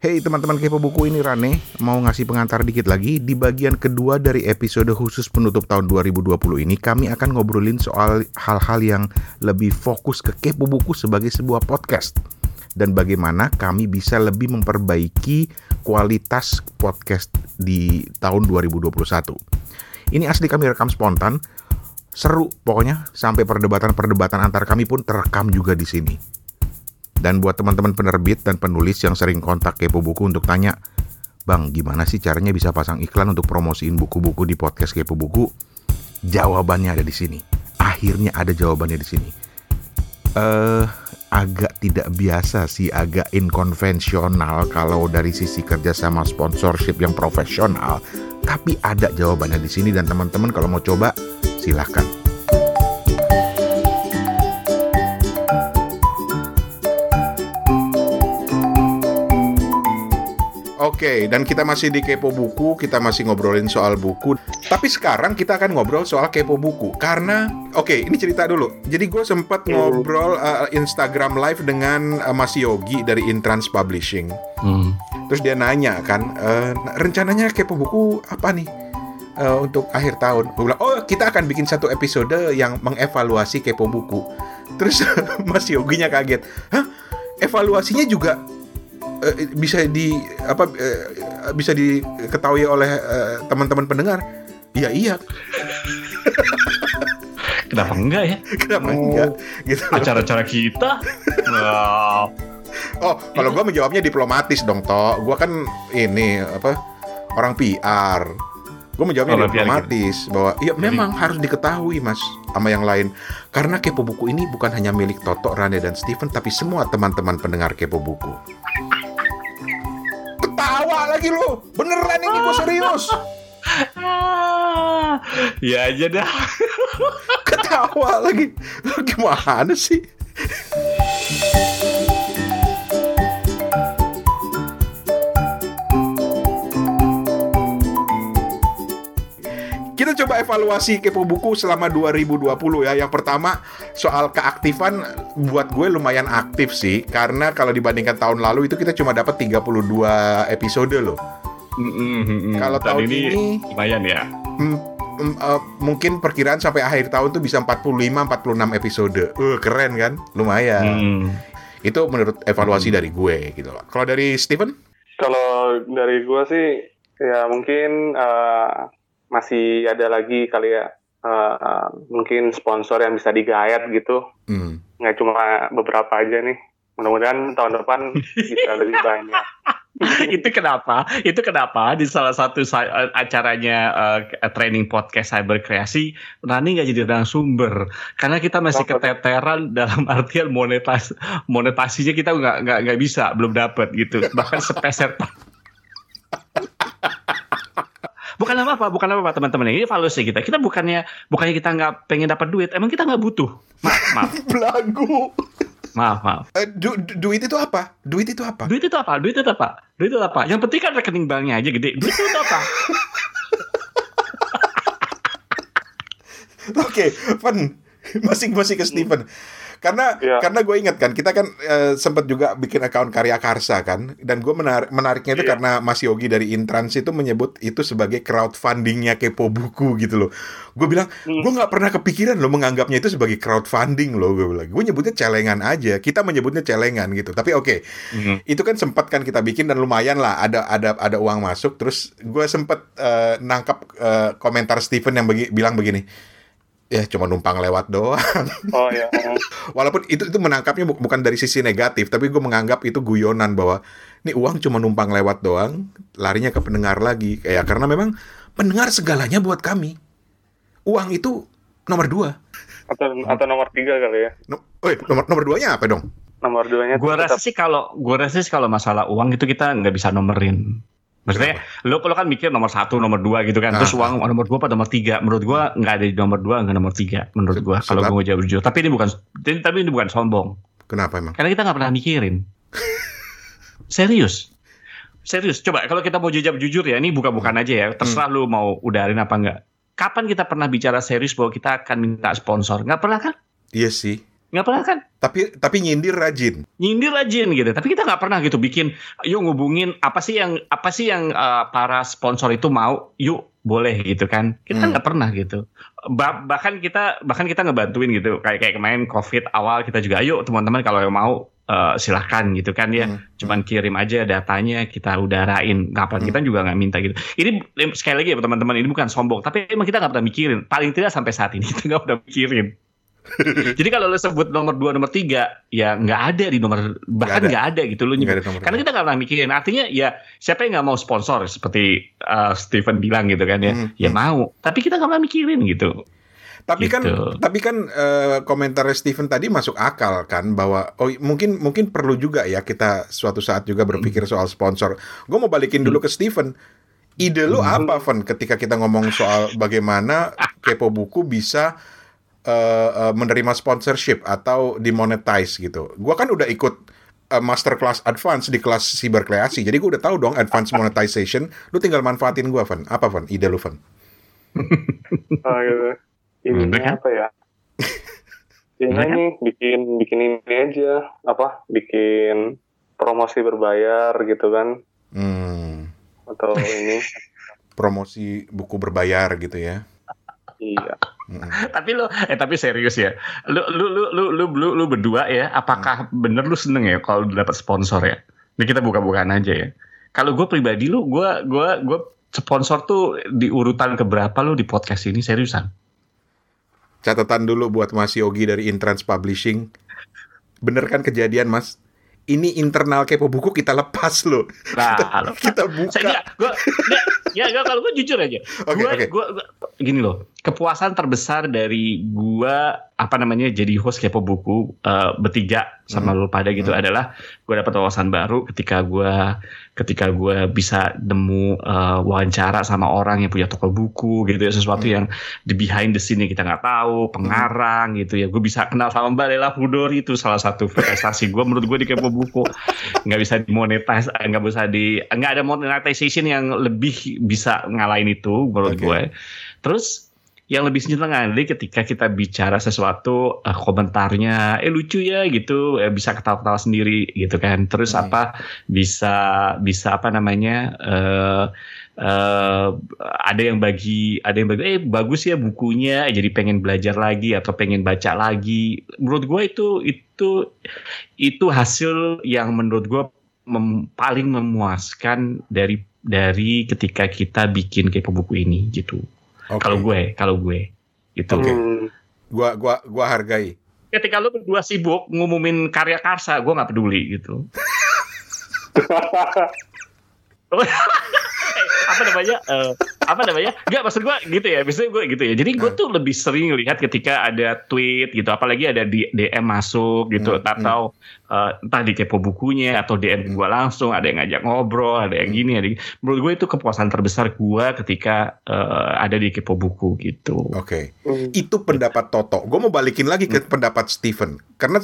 Hey teman-teman kepo buku ini Rane. Mau ngasih pengantar dikit lagi? Di bagian kedua dari episode khusus penutup tahun 2020 ini kami akan ngobrolin soal hal-hal yang lebih fokus ke kepo buku sebagai sebuah podcast. Dan bagaimana kami bisa lebih memperbaiki kualitas podcast di tahun 2021. Ini asli kami rekam spontan, seru pokoknya. Sampai perdebatan-perdebatan antar kami pun terekam juga di sini. Dan buat teman-teman penerbit dan penulis yang sering kontak Kepo Buku untuk tanya, Bang, gimana sih caranya bisa pasang iklan untuk promosiin buku-buku di podcast Kepo Buku? Jawabannya ada di sini. Akhirnya ada jawabannya di sini. Eh, uh, agak tidak biasa sih, agak inkonvensional kalau dari sisi kerja sama sponsorship yang profesional. Tapi ada jawabannya di sini dan teman-teman kalau mau coba silahkan. Oke, okay, dan kita masih di Kepo Buku, kita masih ngobrolin soal buku. Tapi sekarang kita akan ngobrol soal Kepo Buku. Karena, oke, okay, ini cerita dulu. Jadi gue sempat hmm. ngobrol uh, Instagram Live dengan uh, Mas Yogi dari Intrans Publishing. Hmm. Terus dia nanya kan, uh, rencananya Kepo Buku apa nih? Uh, untuk akhir tahun. Gue bilang, oh kita akan bikin satu episode yang mengevaluasi Kepo Buku. Terus Mas Yoginya kaget, hah? Evaluasinya juga uh, bisa di apa uh, bisa diketahui oleh uh, teman-teman pendengar. Iya iya. Kenapa enggak ya? Kenapa oh, enggak? Gitu. Acara-acara kita. wow. Oh, kalau gue menjawabnya diplomatis dong, toh. Gue kan ini apa orang PR. Gue menjawabnya oh, diplomatis gitu. bahwa ya memang harus diketahui mas sama yang lain karena kepo buku ini bukan hanya milik Toto, Rane dan Steven tapi semua teman-teman pendengar kepo buku lagi lu. Beneran ini gue serius. ya aja dah. ketawa lagi. Gimana sih? Kita coba evaluasi kepo buku selama 2020 ya. Yang pertama soal keaktifan buat gue lumayan aktif sih karena kalau dibandingkan tahun lalu itu kita cuma dapat 32 episode loh. Mm -hmm. Kalau tahun ini, ini lumayan ya. Uh, mungkin perkiraan sampai akhir tahun tuh bisa 45 46 episode. Uh, keren kan? Lumayan. Mm. Itu menurut evaluasi mm. dari gue gitu loh. Kalau dari Steven? Kalau dari gue sih ya mungkin uh, masih ada lagi kali ya uh, mungkin sponsor yang bisa digayat gitu. Mm. nggak cuma beberapa aja nih. Mudah-mudahan tahun depan bisa lebih banyak. Itu kenapa? Itu kenapa di salah satu acaranya uh, training podcast cyber kreasi Nani nggak jadi sumber karena kita masih keteteran dalam artian monetas monetasinya kita nggak nggak nggak bisa belum dapat gitu. Bahkan sepeser bukan apa apa bukan apa apa teman-teman. Ini valuasi kita. Kita bukannya bukannya kita nggak pengen dapat duit. Emang kita nggak butuh. Maaf maaf belagu. Maaf maaf. Uh, du, du, duit itu apa? Duit itu apa? Duit itu apa? Duit itu apa? Duit itu apa? Yang penting kan rekening banknya aja gede. Duit itu apa? Oke, okay, masing-masing ke Steven. Karena yeah. karena gue inget kan kita kan uh, sempat juga bikin account karya karsa kan dan gue menarik menariknya itu yeah. karena Mas Yogi dari Intrans itu menyebut itu sebagai crowdfundingnya kepo buku gitu loh. Gue bilang mm. gue nggak pernah kepikiran loh menganggapnya itu sebagai crowdfunding loh gue bilang. Gue nyebutnya celengan aja. Kita menyebutnya celengan gitu. Tapi oke okay, mm. itu kan sempat kan kita bikin dan lumayan lah ada ada ada uang masuk. Terus gue sempat uh, nangkap uh, komentar Steven yang begi, bilang begini ya cuma numpang lewat doang. Oh ya. Walaupun itu itu menangkapnya bu bukan dari sisi negatif, tapi gue menganggap itu guyonan bahwa ini uang cuma numpang lewat doang, larinya ke pendengar lagi. Ya karena memang pendengar segalanya buat kami. Uang itu nomor dua. Atau atau nomor tiga kali ya. No, oh, nomor nomor duanya apa dong? Nomor duanya. Gue rasa sih kalau gue rasa sih kalau masalah uang itu kita nggak bisa nomerin. Maksudnya lo kalau kan mikir nomor satu, nomor dua gitu kan. Terus ah. uang nomor dua apa nomor tiga? Menurut gua nggak ada di nomor dua, nggak nomor tiga. Menurut gua kalau gua mau jawab jujur. Tapi ini bukan, tapi ini bukan sombong. Kenapa emang? Karena kita nggak pernah mikirin. Serius. Serius. Coba kalau kita mau jawab jujur ya, ini bukan-bukan aja ya. Terserah hmm. lu mau udarin apa enggak. Kapan kita pernah bicara serius bahwa kita akan minta sponsor? Nggak pernah kan? Iya sih. Nggak pernah kan? Tapi tapi nyindir rajin. Nyindir rajin gitu. Tapi kita nggak pernah gitu bikin yuk ngubungin apa sih yang apa sih yang uh, para sponsor itu mau? Yuk boleh gitu kan. Kita hmm. nggak hmm. pernah gitu. Bah bahkan kita bahkan kita ngebantuin gitu. Kayak kayak kemarin covid awal kita juga ayo teman-teman kalau yang mau uh, silahkan gitu kan ya. Hmm. cuman kirim aja datanya kita udarain. Kapan hmm. kita juga nggak minta gitu. Ini sekali lagi ya teman-teman ini bukan sombong tapi emang kita nggak pernah mikirin. Paling tidak sampai saat ini kita nggak pernah mikirin Jadi kalau lo sebut nomor 2, nomor 3, ya nggak ada di nomor bahkan nggak ada. ada gitu lo nyebut. Karena kita nggak pernah mikirin. Artinya ya siapa yang nggak mau sponsor seperti uh, Steven bilang gitu kan ya, hmm. ya hmm. mau. Tapi kita nggak pernah mikirin gitu. Tapi kan, gitu. kan tapi kan uh, komentar Steven tadi masuk akal kan bahwa oh mungkin mungkin perlu juga ya kita suatu saat juga berpikir soal sponsor. Gue mau balikin dulu ke Steven. Ide lu hmm. apa, Van, ketika kita ngomong soal bagaimana kepo buku bisa uh, uh, menerima sponsorship atau dimonetize gitu. Gua kan udah ikut uh, masterclass advance di kelas siberkreasi. Jadi gue udah tahu dong advance monetization. Lu tinggal manfaatin gua, Van. Apa, Van? Ide lu, Van? oh, gitu. Ini apa ya? Ini ini bikin bikin ini aja apa? Bikin promosi berbayar gitu kan? Hmm. Atau ini promosi buku berbayar gitu ya? Iya. tapi lo eh tapi serius ya. Lu lu lu lu lu lu, lu berdua ya, apakah hmm. bener lu seneng ya kalau dapat sponsor ya? Ini kita buka-bukaan aja ya. Kalau gue pribadi lu, gue gue gue sponsor tuh di urutan keberapa lu di podcast ini seriusan? Catatan dulu buat Mas Yogi dari Intrans Publishing. Bener kan kejadian Mas? Ini internal kepo buku kita lepas loh. Nah, kita, kita buka. Saya, gua, ya gak kalau gue jujur aja. Okay, gue okay. Gua, gua, gini loh, kepuasan terbesar dari gue apa namanya jadi host kepo buku uh, bertiga sama hmm. lu pada gitu hmm. adalah gue dapat wawasan baru ketika gue ketika gue bisa nemu uh, wawancara sama orang yang punya toko buku gitu ya sesuatu hmm. yang di behind the scene kita nggak tahu pengarang hmm. gitu ya gue bisa kenal sama Mbak Lela Pudori itu salah satu prestasi gue menurut gue di kepo buku nggak bisa dimonetize eh, nggak bisa di nggak ada monetization yang lebih bisa ngalahin itu menurut okay. gue terus yang lebih senang ketika kita bicara sesuatu uh, komentarnya eh lucu ya gitu eh, bisa ketawa-ketawa sendiri gitu kan terus hmm. apa bisa bisa apa namanya uh, uh, ada yang bagi ada yang bagi eh bagus ya bukunya jadi pengen belajar lagi atau pengen baca lagi menurut gue itu itu itu hasil yang menurut gue mem, paling memuaskan dari dari ketika kita bikin kepo buku ini gitu. Okay. Kalau gue, kalau gue, itu. Okay. Hmm. Gua, gua, gua hargai. Ketika lu berdua sibuk ngumumin karya karsa, gue nggak peduli gitu. apa namanya? Uh, apa namanya? Nggak maksud gue gitu ya biasanya gue gitu ya. Jadi gue hmm. tuh lebih sering lihat ketika ada tweet gitu apalagi ada di DM masuk gitu hmm. atau uh, entah di kepo bukunya atau DM gue langsung ada yang ngajak ngobrol ada yang gini ada menurut gue itu kepuasan terbesar gue ketika uh, ada di kepo buku gitu. Oke. Okay. Hmm. itu pendapat Toto. Gue mau balikin lagi ke pendapat Steven. Karena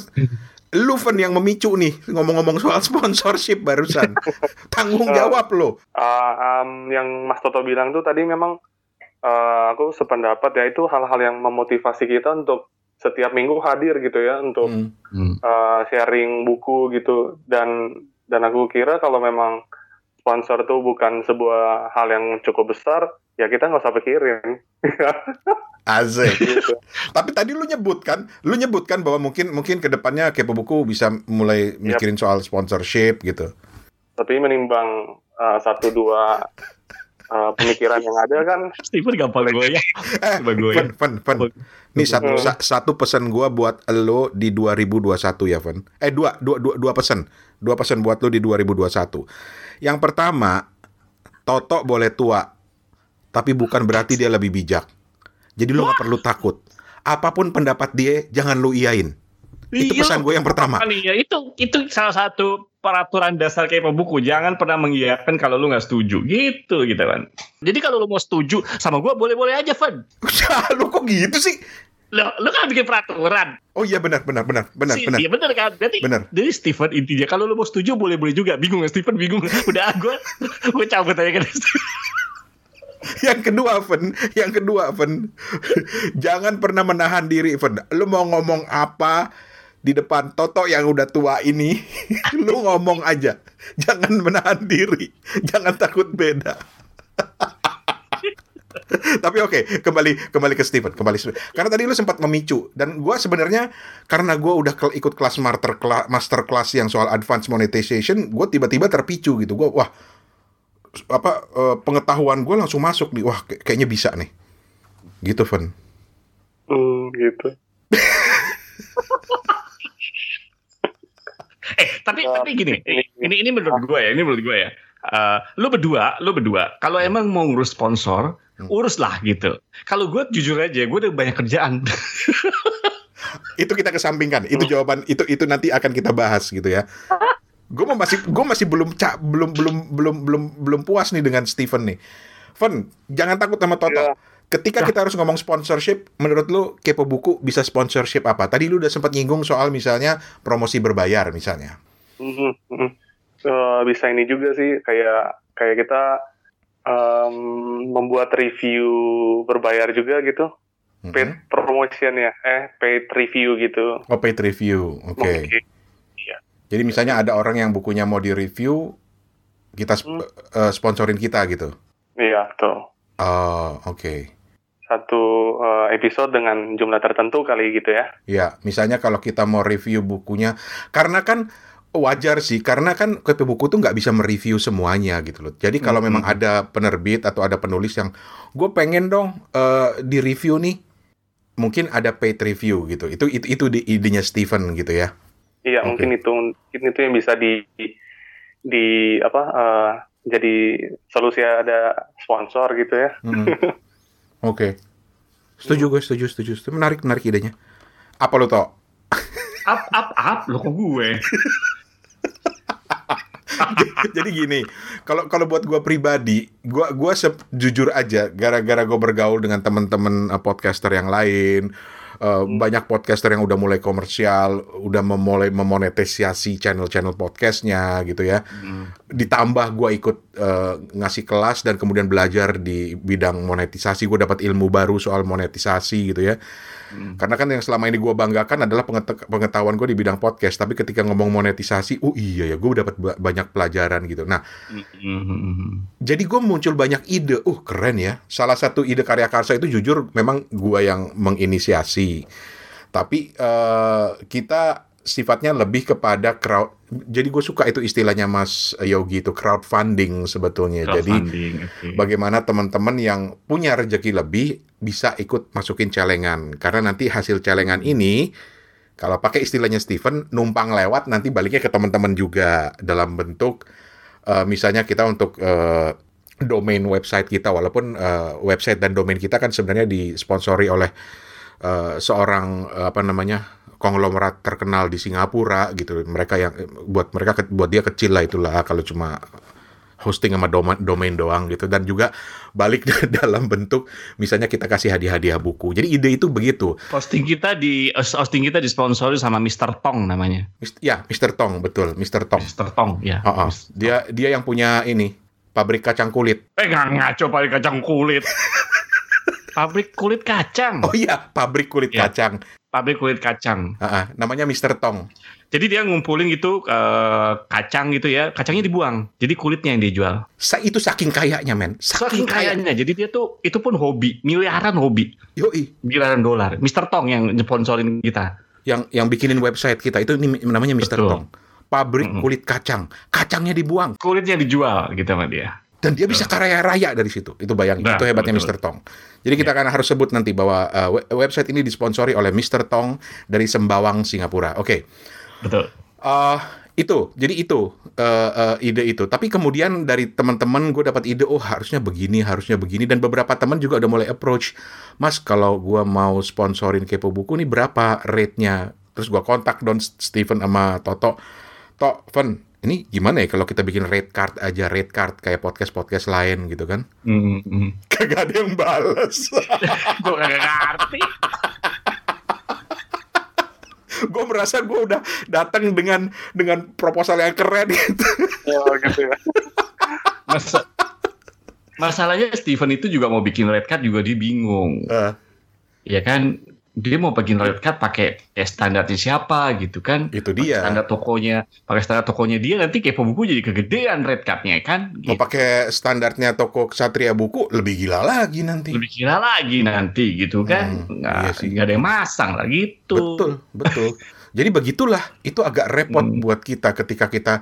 lu Fen yang memicu nih ngomong-ngomong soal sponsorship barusan. Tanggung jawab lo uh, um, yang Mas Toto bilang tuh tadi memang uh, aku sependapat ya itu hal-hal yang memotivasi kita untuk setiap minggu hadir gitu ya untuk hmm. Uh, sharing buku gitu. Dan dan aku kira kalau memang sponsor tuh bukan sebuah hal yang cukup besar ya kita nggak usah pikirin Azek. Gitu. Tapi tadi lu nyebutkan, lu nyebutkan bahwa mungkin mungkin ke depannya kepo buku bisa mulai mikirin yep. soal sponsorship gitu. Tapi menimbang uh, satu dua uh, pemikiran yang ada kan. Steven gampang gue ya. Eh, Fen, Fen, Fen. Ini satu hmm. sa, satu pesan gue buat lo di 2021 ya, Fen. Eh dua, dua, dua, dua pesan, dua pesan buat lo di 2021. Yang pertama, Toto boleh tua, tapi bukan berarti dia lebih bijak. Jadi lo gak perlu takut. Apa pun pendapat dia, jangan lu iyain. Itu iya, pesan gue yang pertama. Iya, itu itu salah satu peraturan dasar kayak buku. Jangan pernah mengiyakan kalau lu nggak setuju. Gitu gitu kan. Jadi kalau lu mau setuju sama gue boleh-boleh aja, Van. lu kok gitu sih? Lo, lo kan bikin peraturan. Oh iya benar benar benar benar si, benar. Iya benar kan. Berarti benar. Jadi Steven intinya kalau lo mau setuju boleh boleh juga. Bingung ya Steven bingung. Udah gue gue cabut aja kan. yang kedua, Ven, yang kedua, Ven, jangan pernah menahan diri, Ven. Lu mau ngomong apa, di depan Toto yang udah tua ini, lu ngomong aja, jangan menahan diri, jangan takut beda. Tapi oke, okay, kembali kembali ke Steven, kembali karena tadi lu sempat memicu dan gue sebenarnya karena gue udah ikut kelas master master class yang soal advanced monetization, gue tiba-tiba terpicu gitu, gue wah apa uh, pengetahuan gue langsung masuk nih, wah kayaknya bisa nih, gitu Van. Hmm, gitu. eh tapi tapi gini, ini ini menurut gue ya, ini menurut gue ya. Uh, lu berdua, lu berdua, kalau emang mau ngurus sponsor, Hmm. uruslah gitu. Kalau gue jujur aja, gue udah banyak kerjaan. itu kita kesampingkan. Itu hmm. jawaban itu itu nanti akan kita bahas gitu ya. Gue masih gue masih belum cak belum belum belum belum belum puas nih dengan Steven nih. Fen, jangan takut sama Toto. Yeah. Ketika nah. kita harus ngomong sponsorship, menurut lu kepo buku bisa sponsorship apa? Tadi lu udah sempat nyinggung soal misalnya promosi berbayar misalnya. Mm -hmm. uh, bisa ini juga sih kayak kayak kita um, membuat review berbayar juga gitu. Mm-hmm. Paid promotion ya, eh paid review gitu. Oh paid review, oke. Okay. Okay. Jadi misalnya ada orang yang bukunya mau di review, kita sp hmm. uh, sponsorin kita gitu. Iya tuh. Oh oke. Okay. Satu uh, episode dengan jumlah tertentu kali gitu ya. Iya, misalnya kalau kita mau review bukunya, karena kan wajar sih karena kan KP buku tuh nggak bisa mereview semuanya gitu loh. Jadi kalau hmm. memang ada penerbit atau ada penulis yang gue pengen dong uh, di review nih, mungkin ada paid review gitu. Itu itu itu di idenya Steven gitu ya. Iya okay. mungkin itu mungkin itu yang bisa di di apa uh, jadi solusi ada sponsor gitu ya. Hmm. Oke. Okay. Setuju gue, setuju, setuju, setuju. Menarik, menarik idenya. Apa lo tau? up, up, up, lo kok gue? jadi gini kalau kalau buat gue pribadi gue gua jujur aja gara-gara gue bergaul dengan teman-teman uh, podcaster yang lain uh, hmm. banyak podcaster yang udah mulai komersial udah memulai memonetisasi channel-channel podcastnya gitu ya hmm. ditambah gue ikut uh, ngasih kelas dan kemudian belajar di bidang monetisasi gue dapat ilmu baru soal monetisasi gitu ya Hmm. Karena kan yang selama ini gue banggakan adalah pengetahuan gue di bidang podcast. Tapi ketika ngomong monetisasi, oh iya ya, gue dapat banyak pelajaran gitu. Nah, hmm. jadi gue muncul banyak ide. Uh keren ya. Salah satu ide karya karsa itu jujur memang gue yang menginisiasi. Tapi uh, kita sifatnya lebih kepada crowd. Jadi gue suka itu istilahnya Mas Yogi itu crowdfunding sebetulnya. Crowdfunding, jadi okay. bagaimana teman-teman yang punya rezeki lebih bisa ikut masukin celengan karena nanti hasil celengan ini kalau pakai istilahnya Steven numpang lewat nanti baliknya ke teman-teman juga dalam bentuk uh, misalnya kita untuk uh, domain website kita walaupun uh, website dan domain kita kan sebenarnya disponsori oleh uh, seorang uh, apa namanya konglomerat terkenal di Singapura gitu mereka yang buat mereka buat dia kecil lah itulah kalau cuma hosting sama domain, domain doang gitu dan juga balik dalam bentuk misalnya kita kasih hadiah-hadiah buku. Jadi ide itu begitu. Hosting kita di hosting kita disponsori sama Mr. Tong namanya. Ya, Mr. Tong betul, Mr. Tong. Mr. Tong ya. Uh -uh. Dia dia yang punya ini pabrik kacang kulit. Eh nggak ngaco pabrik kacang kulit. pabrik kulit kacang. Oh iya, pabrik kulit ya. kacang pabrik kulit kacang. Uh, uh, namanya Mister Tong. Jadi dia ngumpulin gitu uh, kacang gitu ya, kacangnya dibuang. Jadi kulitnya yang dijual. Sa itu saking kayanya men. Saking, saking kayanya. Jadi dia tuh itu pun hobi, miliaran hobi. Yoi. Miliaran dolar. Mister Tong yang sponsorin kita. Yang yang bikinin website kita itu ini namanya Mister Tong. Pabrik mm -hmm. kulit kacang. Kacangnya dibuang. Kulitnya dijual gitu sama dia dan dia bisa kaya raya dari situ. Itu bayang nah, itu hebatnya Mr. Tong. Jadi kita yeah. akan harus sebut nanti bahwa uh, website ini disponsori oleh Mr. Tong dari Sembawang Singapura. Oke. Okay. Betul. Uh, itu jadi itu uh, uh, ide itu tapi kemudian dari teman-teman gue dapat ide oh harusnya begini harusnya begini dan beberapa teman juga udah mulai approach mas kalau gue mau sponsorin kepo buku nih berapa rate-nya terus gue kontak Don Steven sama Toto Tok Fen ini gimana ya kalau kita bikin red card aja red card kayak podcast podcast lain gitu kan? Mm -hmm. kagak ada yang balas gue kagak ngerti. Gue merasa gue udah datang dengan dengan proposal yang keren gitu. Oh, gitu ya. Masa, masalahnya Steven itu juga mau bikin red card juga dia bingung. Uh. ya kan dia mau bikin red card pakai ya standarnya siapa gitu kan. Itu dia. standar tokonya pakai standar tokonya dia nanti kepo buku jadi kegedean red cardnya kan? Gitu. mau pakai standarnya toko Satria buku lebih gila lagi nanti. Lebih gila lagi nanti gitu kan. Hmm, nggak, iya sih. nggak ada yang masang lah gitu. Betul betul. Jadi begitulah itu agak repot hmm. buat kita ketika kita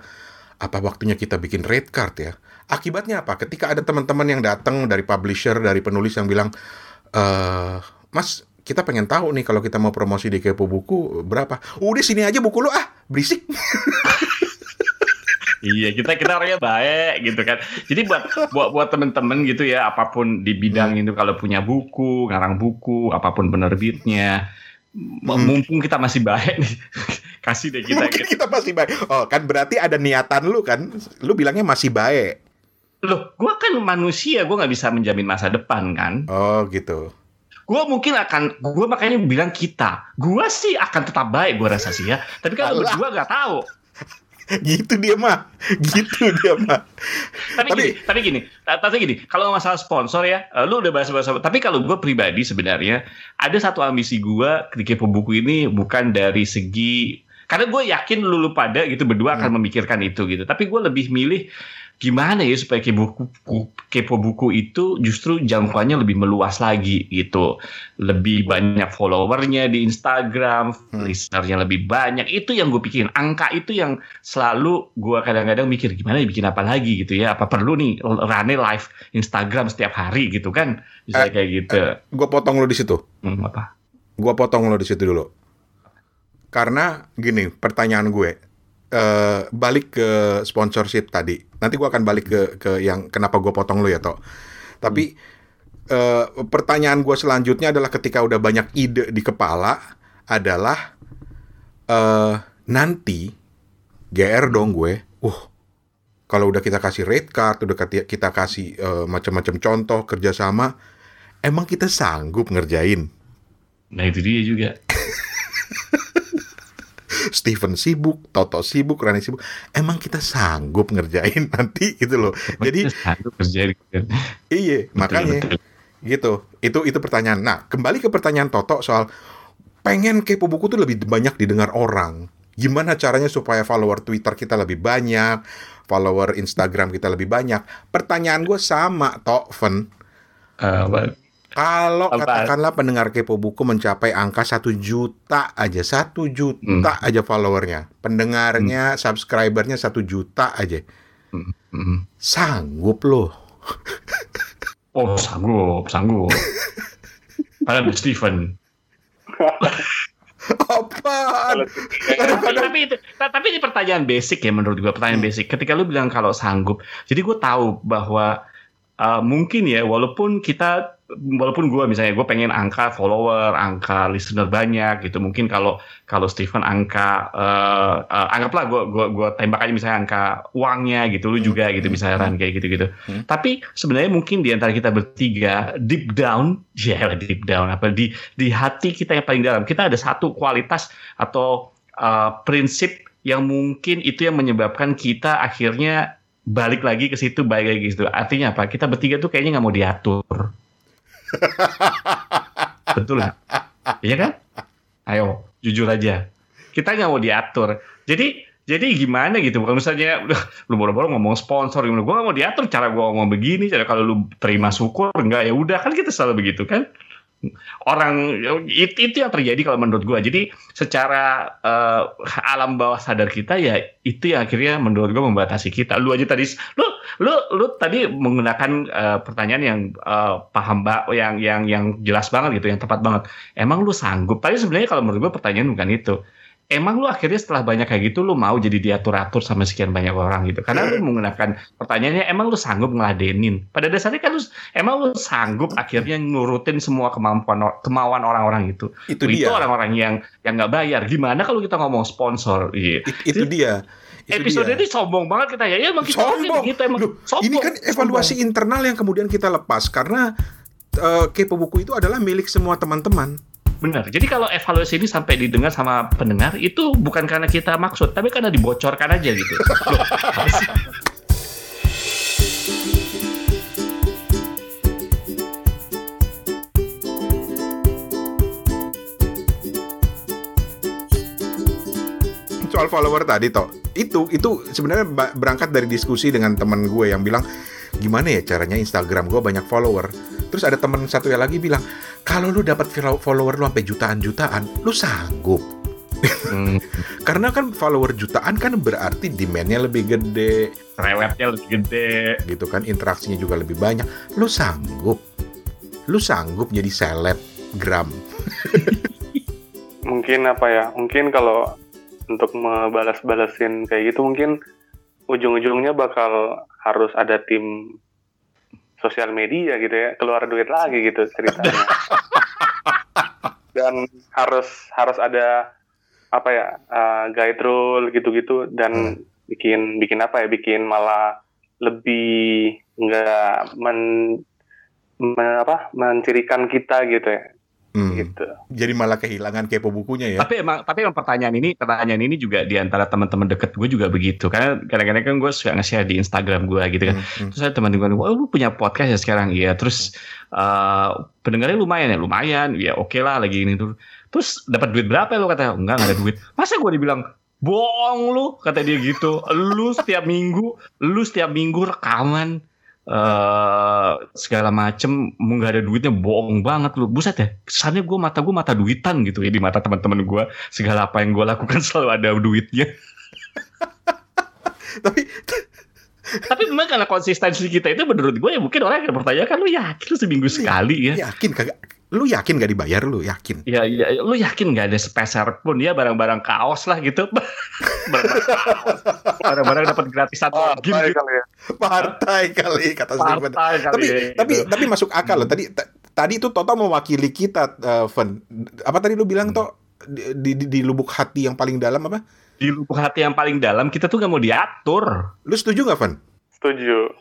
apa waktunya kita bikin red card ya. Akibatnya apa? Ketika ada teman-teman yang datang dari publisher dari penulis yang bilang e, mas kita pengen tahu nih kalau kita mau promosi di Kepo Buku berapa? Udah sini aja buku lu ah, berisik. iya kita kita orangnya baik gitu kan. Jadi buat buat buat temen-temen gitu ya apa pun di bidang hmm. itu kalau punya buku, ngarang buku, apa pun penerbitnya, hmm. mumpung kita masih baik nih. Kasih deh kita. Mungkin gitu. kita masih baik. Oh kan berarti ada niatan lu kan. Lu bilangnya masih baik. Loh, gua kan manusia, gua nggak bisa menjamin masa depan kan. Oh gitu gue mungkin akan gue makanya bilang kita. Gue sih akan tetap baik gue rasa sih ya. Tapi kalau berdua nggak tahu. Gitu dia mah gitu dia mah tapi, tapi gini tapi gini tapi gini kalau masalah sponsor ya eh, lu udah bahas bahas tapi kalau gue pribadi sebenarnya ada satu ambisi gue ketika pembuku ini bukan dari segi karena gue yakin lu, lu pada gitu berdua akan hmm. memikirkan itu gitu. Tapi gue lebih milih gimana ya supaya kepo buku, kepo buku itu justru jangkauannya lebih meluas lagi gitu. Lebih banyak followernya di Instagram, hmm. listenernya lebih banyak. Itu yang gue pikirin. Angka itu yang selalu gue kadang-kadang mikir gimana ya bikin apa lagi gitu ya. Apa perlu nih rane live Instagram setiap hari gitu kan? Bisa eh, kayak gitu. Eh, gue potong lo di situ. Hmm, apa? Gue potong lo di situ dulu. Karena gini, pertanyaan gue uh, balik ke sponsorship tadi. Nanti gue akan balik ke ke yang kenapa gue potong lo ya toh. Tapi hmm. uh, pertanyaan gue selanjutnya adalah ketika udah banyak ide di kepala adalah uh, nanti GR dong gue. Uh, kalau udah kita kasih rate card, udah kita kasih uh, macam-macam contoh kerjasama, emang kita sanggup ngerjain? Nah itu dia juga. Steven sibuk, Toto sibuk, Rani sibuk. Emang kita sanggup ngerjain nanti gitu loh. Jadi Iya, makanya gitu. Itu itu pertanyaan. Nah, kembali ke pertanyaan Toto soal pengen kepo buku tuh lebih banyak didengar orang. Gimana caranya supaya follower Twitter kita lebih banyak, follower Instagram kita lebih banyak? Pertanyaan gue sama, Tok, Fen. Uh, kalau katakanlah pendengar kepo buku mencapai angka satu juta aja, satu juta hmm. aja followernya, pendengarnya, hmm. subscribernya satu juta aja, hmm. Hmm. sanggup loh. oh sanggup, sanggup. Padahal Steven. apa? tapi itu tapi ini pertanyaan basic ya menurut gue pertanyaan hmm. basic. Ketika lu bilang kalau sanggup, jadi gue tahu bahwa uh, mungkin ya walaupun kita walaupun gue misalnya gue pengen angka follower, angka listener banyak gitu, mungkin kalau kalau Steven angka uh, uh, anggaplah gue gue gue tembak aja misalnya angka uangnya gitu, lu juga gitu misalnya Ran kayak gitu gitu. Hmm. Tapi sebenarnya mungkin di antara kita bertiga deep down, ya yeah, deep down apa di di hati kita yang paling dalam kita ada satu kualitas atau uh, prinsip yang mungkin itu yang menyebabkan kita akhirnya balik lagi ke situ balik lagi ke situ. Artinya apa? Kita bertiga tuh kayaknya nggak mau diatur Betul nggak? Iya kan? Ayo, jujur aja. Kita nggak mau diatur. Jadi jadi gimana gitu bukan misalnya lu boro-boro ngomong sponsor gimana gue gak mau diatur cara gue ngomong begini cara kalau lu terima syukur enggak ya udah kan kita selalu begitu kan orang itu, itu yang terjadi kalau menurut gue jadi secara uh, alam bawah sadar kita ya itu yang akhirnya menurut gue membatasi kita lu aja tadi lu lu lu tadi menggunakan uh, pertanyaan yang uh, paham mbak yang yang yang jelas banget gitu yang tepat banget. Emang lu sanggup? Tapi sebenarnya kalau menurut gue pertanyaan bukan itu. Emang lu akhirnya setelah banyak kayak gitu lu mau jadi diatur-atur sama sekian banyak orang gitu? Karena lu menggunakan pertanyaannya emang lu sanggup ngeladenin? Pada dasarnya kan lu emang lu sanggup akhirnya nurutin semua kemampuan kemauan orang-orang itu itu, itu orang-orang yang yang nggak bayar. Gimana kalau kita ngomong sponsor? Iya. itu, itu dia episode dia. ini sombong banget kita ya, ya emang kita sombong. gitu emang Duh, sombong. Ini kan evaluasi sombong. internal yang kemudian kita lepas karena uh, kepo buku itu adalah milik semua teman-teman. Benar. Jadi kalau evaluasi ini sampai didengar sama pendengar itu bukan karena kita maksud, tapi karena dibocorkan aja gitu. Loh, soal follower tadi toh. Itu itu sebenarnya berangkat dari diskusi dengan teman gue yang bilang gimana ya caranya Instagram gue banyak follower? Terus ada teman satu yang lagi bilang kalau lu dapat follower lu sampai jutaan jutaan lu sanggup. Hmm. karena kan follower jutaan kan berarti demandnya lebih gede. Rewetnya lebih gede. Gitu kan interaksinya juga lebih banyak. Lu sanggup. Lu sanggup jadi selebgram mungkin apa ya mungkin kalau untuk membalas-balasin kayak gitu mungkin ujung-ujungnya bakal harus ada tim sosial media gitu ya keluar duit lagi gitu ceritanya dan harus harus ada apa ya uh, guide rule gitu-gitu dan hmm. bikin bikin apa ya bikin malah lebih enggak men, men apa mencirikan kita gitu ya Hmm. Gitu. Jadi malah kehilangan kepo bukunya ya. Tapi emang tapi emang pertanyaan ini pertanyaan ini juga di antara teman-teman deket gue juga begitu. Karena kadang-kadang kan gue suka nge-share di Instagram gue gitu kan. Hmm. hmm. Terus ada teman teman gue, "Oh, lu punya podcast ya sekarang?" Iya. Terus uh, pendengarnya lumayan ya, lumayan. Ya oke okay lah lagi ini tuh. Terus dapat duit berapa ya lu kata? Enggak, enggak ada duit. Masa gue dibilang bohong lu kata dia gitu. Lu setiap minggu, lu setiap minggu rekaman uh, segala macem mau nggak ada duitnya bohong banget lu. Buset ya kesannya gue mata gue mata duitan gitu ya di mata teman-teman gue segala apa yang gue lakukan selalu ada duitnya. Tapi tapi memang karena konsistensi kita itu menurut gue ya mungkin orang akan bertanya kan lu yakin lu seminggu sekali ya? yakin kagak lu yakin gak dibayar lu yakin ya, ya lu yakin gak ada sepeser pun ya barang-barang kaos lah gitu barang-barang dapat gratisan lagi gitu. kali ya. partai kali kata Steven kali tapi ya, tapi gitu. tapi masuk akal loh tadi tadi itu Toto mewakili kita uh, Fen apa tadi lu bilang hmm. toh di, di, di lubuk hati yang paling dalam apa di lubuk hati yang paling dalam kita tuh gak mau diatur. Lu setuju gak, Van? Setuju.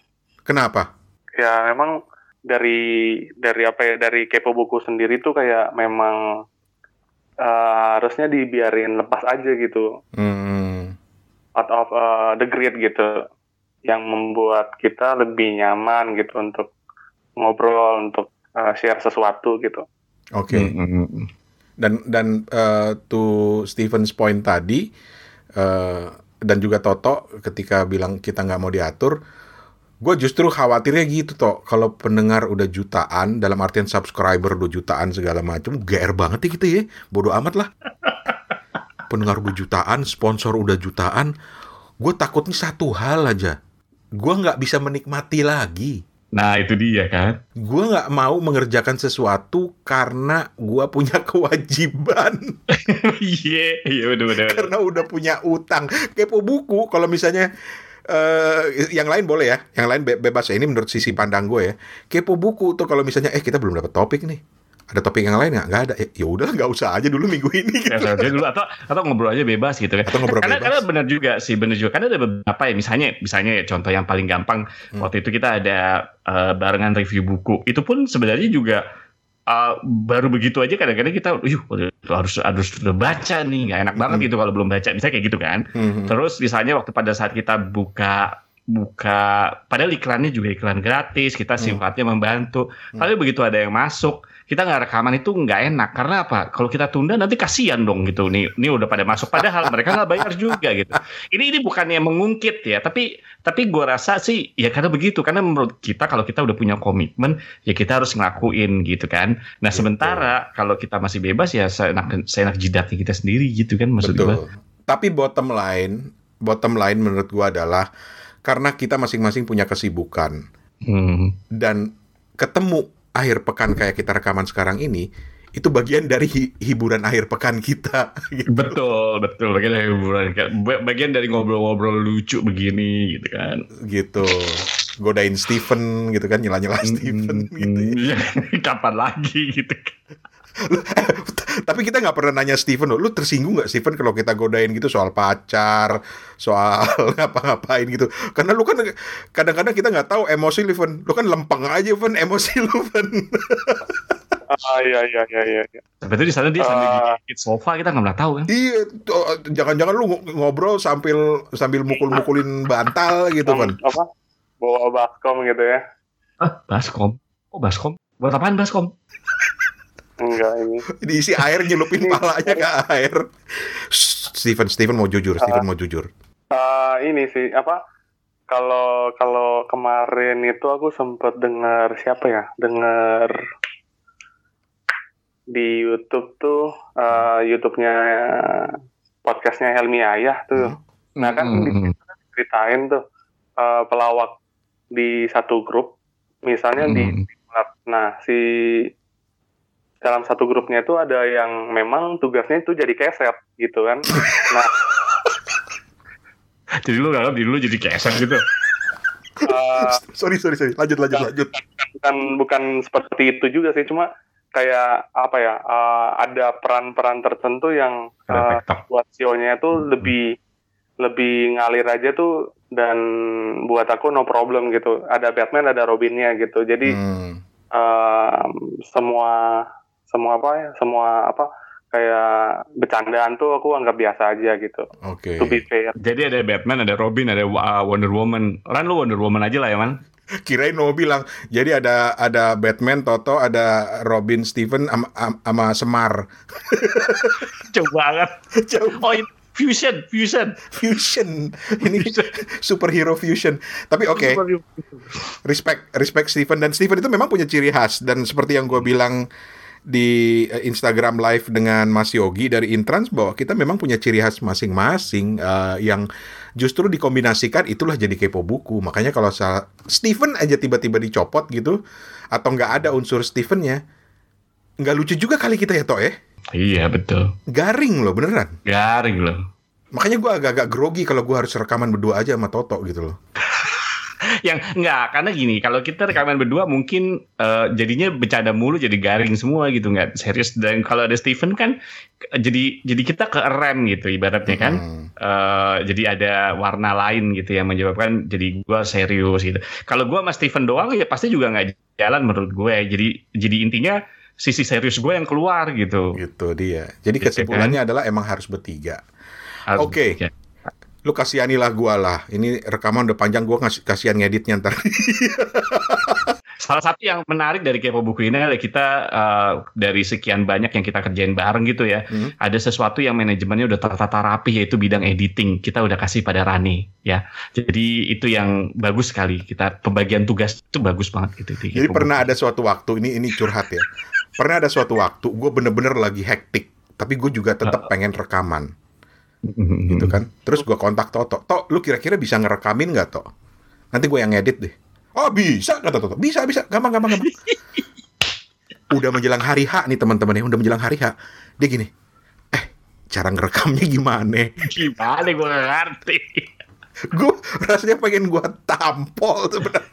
Kenapa? Ya memang dari dari apa ya dari kepo buku sendiri tuh kayak memang uh, harusnya dibiarin lepas aja gitu. Hmm. Out of uh, the grid gitu, yang membuat kita lebih nyaman gitu untuk ngobrol, untuk uh, share sesuatu gitu. Oke. Okay. Mm -hmm. Dan dan uh, to Stephen's point tadi uh, dan juga Toto ketika bilang kita nggak mau diatur, gue justru khawatirnya gitu toh kalau pendengar udah jutaan dalam artian subscriber udah jutaan segala macam, gr banget ya gitu ya, bodoh amat lah. pendengar udah jutaan, sponsor udah jutaan, gue takutnya satu hal aja, gue nggak bisa menikmati lagi. Nah itu dia kan. Gue nggak mau mengerjakan sesuatu karena gue punya kewajiban. Iya, iya benar-benar. Karena udah punya utang. Kepo buku kalau misalnya Uh, yang lain boleh ya, yang lain be bebas ya. Ini menurut sisi pandang gue ya. Kepo buku tuh kalau misalnya, eh kita belum dapat topik nih ada topik yang lain nggak? Nggak ada. Ya udah nggak usah aja dulu minggu ini. Gitu. Ya, dulu atau atau ngobrol aja bebas gitu kan. Atau ngobrol karena, bebas. Karena benar juga sih, benar juga. Karena ada beberapa ya, misalnya misalnya ya, contoh yang paling gampang hmm. waktu itu kita ada uh, barengan review buku. Itu pun sebenarnya juga uh, baru begitu aja kadang-kadang kita, yuh harus harus udah baca nih, nggak enak banget hmm. gitu kalau belum baca. Bisa kayak gitu kan. Hmm. Terus misalnya waktu pada saat kita buka buka padahal iklannya juga iklan gratis kita hmm. sifatnya membantu hmm. tapi begitu ada yang masuk kita nggak rekaman itu nggak enak karena apa? Kalau kita tunda nanti kasihan dong gitu. Nih, ini udah pada masuk padahal mereka nggak bayar juga gitu. Ini ini bukannya mengungkit ya, tapi tapi gue rasa sih ya karena begitu karena menurut kita kalau kita udah punya komitmen ya kita harus ngelakuin gitu kan. Nah gitu. sementara kalau kita masih bebas ya saya enak saya enak jidatnya kita sendiri gitu kan maksud gue. Tapi bottom line, bottom line menurut gue adalah karena kita masing-masing punya kesibukan hmm. dan ketemu akhir pekan kayak kita rekaman sekarang ini itu bagian dari hi hiburan akhir pekan kita. Gitu. Betul, betul. Bagian dari hiburan, bagian dari ngobrol-ngobrol lucu begini, gitu kan. Gitu. Godain Steven, gitu kan, nyela-nyela Steven, gitu. Ya. Kapan lagi, gitu kan. Tapi kita nggak pernah nanya Steven loh, lu tersinggung nggak Steven kalau kita godain gitu soal pacar, soal ngapa-ngapain gitu? Karena lu kan kadang-kadang kita nggak tahu emosi lu, Van. Lu kan lempeng aja, Van, emosi lu, Van. Ah iya iya iya iya. Tapi di sana dia sambil uh, gigit sofa kita nggak pernah tahu kan? Iya, jangan-jangan lu ngobrol sambil sambil mukul-mukulin bantal gitu, Van. Apa? Bawa baskom gitu ya? Ah, baskom? Oh baskom? Buat apaan baskom? Enggak ini. Diisi air nyelupin palanya ke air. Steven, Steven mau jujur, Steven uh, mau jujur. Uh, ini sih apa? Kalau kalau kemarin itu aku sempat dengar siapa ya? Dengar di YouTube tuh uh, YouTube-nya podcastnya Helmi Ayah tuh. Hmm. Nah kan hmm. ceritain tuh uh, pelawak di satu grup, misalnya hmm. di Nah si dalam satu grupnya itu ada yang memang tugasnya itu jadi keset gitu kan. Nah jadi lu nggak diri lu jadi keset gitu. Uh, sorry sorry sorry. Lanjut lanjut bukan, lanjut. bukan bukan seperti itu juga sih. Cuma kayak apa ya uh, ada peran-peran tertentu yang uh, buat sionya itu lebih lebih ngalir aja tuh dan buat aku no problem gitu. Ada Batman ada Robinnya gitu. Jadi hmm. uh, semua semua apa ya semua apa kayak bercandaan tuh aku anggap biasa aja gitu. Oke. Okay. To be fair. Jadi ada Batman, ada Robin, ada uh, Wonder Woman. Ran lu Wonder Woman aja lah ya man. Kirain mau bilang, jadi ada ada Batman, Toto, ada Robin, Steven, sama Semar. Jauh banget. Jauh. Oh, ini fusion, fusion, fusion. Ini superhero fusion. Tapi oke, okay. respect, respect Steven dan Steven itu memang punya ciri khas dan seperti yang gue bilang di eh, Instagram Live dengan Mas Yogi dari Intrans bahwa kita memang punya ciri khas masing-masing uh, yang justru dikombinasikan itulah jadi kepo buku. Makanya kalau salah Steven aja tiba-tiba dicopot gitu atau nggak ada unsur Stevennya, nggak lucu juga kali kita ya toh ya? Iya betul. Garing loh beneran. Garing loh. Makanya gue agak-agak grogi kalau gue harus rekaman berdua aja sama Toto gitu loh. Yang enggak karena gini kalau kita rekaman berdua mungkin uh, jadinya bercanda mulu jadi garing semua gitu nggak serius. Dan kalau ada Steven kan jadi jadi kita ke rem gitu ibaratnya kan. Hmm. uh, jadi ada warna lain gitu yang menyebabkan jadi gua serius gitu. Kalau gua sama Steven doang ya pasti juga nggak jalan menurut gue. Jadi jadi intinya sisi serius gue yang keluar gitu. Gitu dia. Jadi gitu kesimpulannya kan? adalah emang harus bertiga. Oke. okay lu kasihanilah gua lah. Ini rekaman udah panjang gua ngasih kasihan ngeditnya ntar. Salah satu yang menarik dari kepo buku ini adalah kita uh, dari sekian banyak yang kita kerjain bareng gitu ya, hmm. ada sesuatu yang manajemennya udah tertata rapi yaitu bidang editing. Kita udah kasih pada Rani ya. Jadi itu yang bagus sekali. Kita pembagian tugas itu bagus banget gitu. Jadi pernah buku. ada suatu waktu ini ini curhat ya. pernah ada suatu waktu gue bener-bener lagi hektik, tapi gue juga tetap uh, pengen rekaman gitu kan. Terus gue kontak Toto. Tok lu kira-kira bisa ngerekamin nggak Tok? Nanti gue yang ngedit deh. Oh bisa kata Toto. Bisa bisa. Gampang gampang gampang. Udah menjelang hari H nih teman-teman ya. Udah menjelang hari H. Dia gini eh cara ngerekamnya gimana? Gimana? Gue gak ngerti. Gue rasanya pengen gue tampol sebenarnya.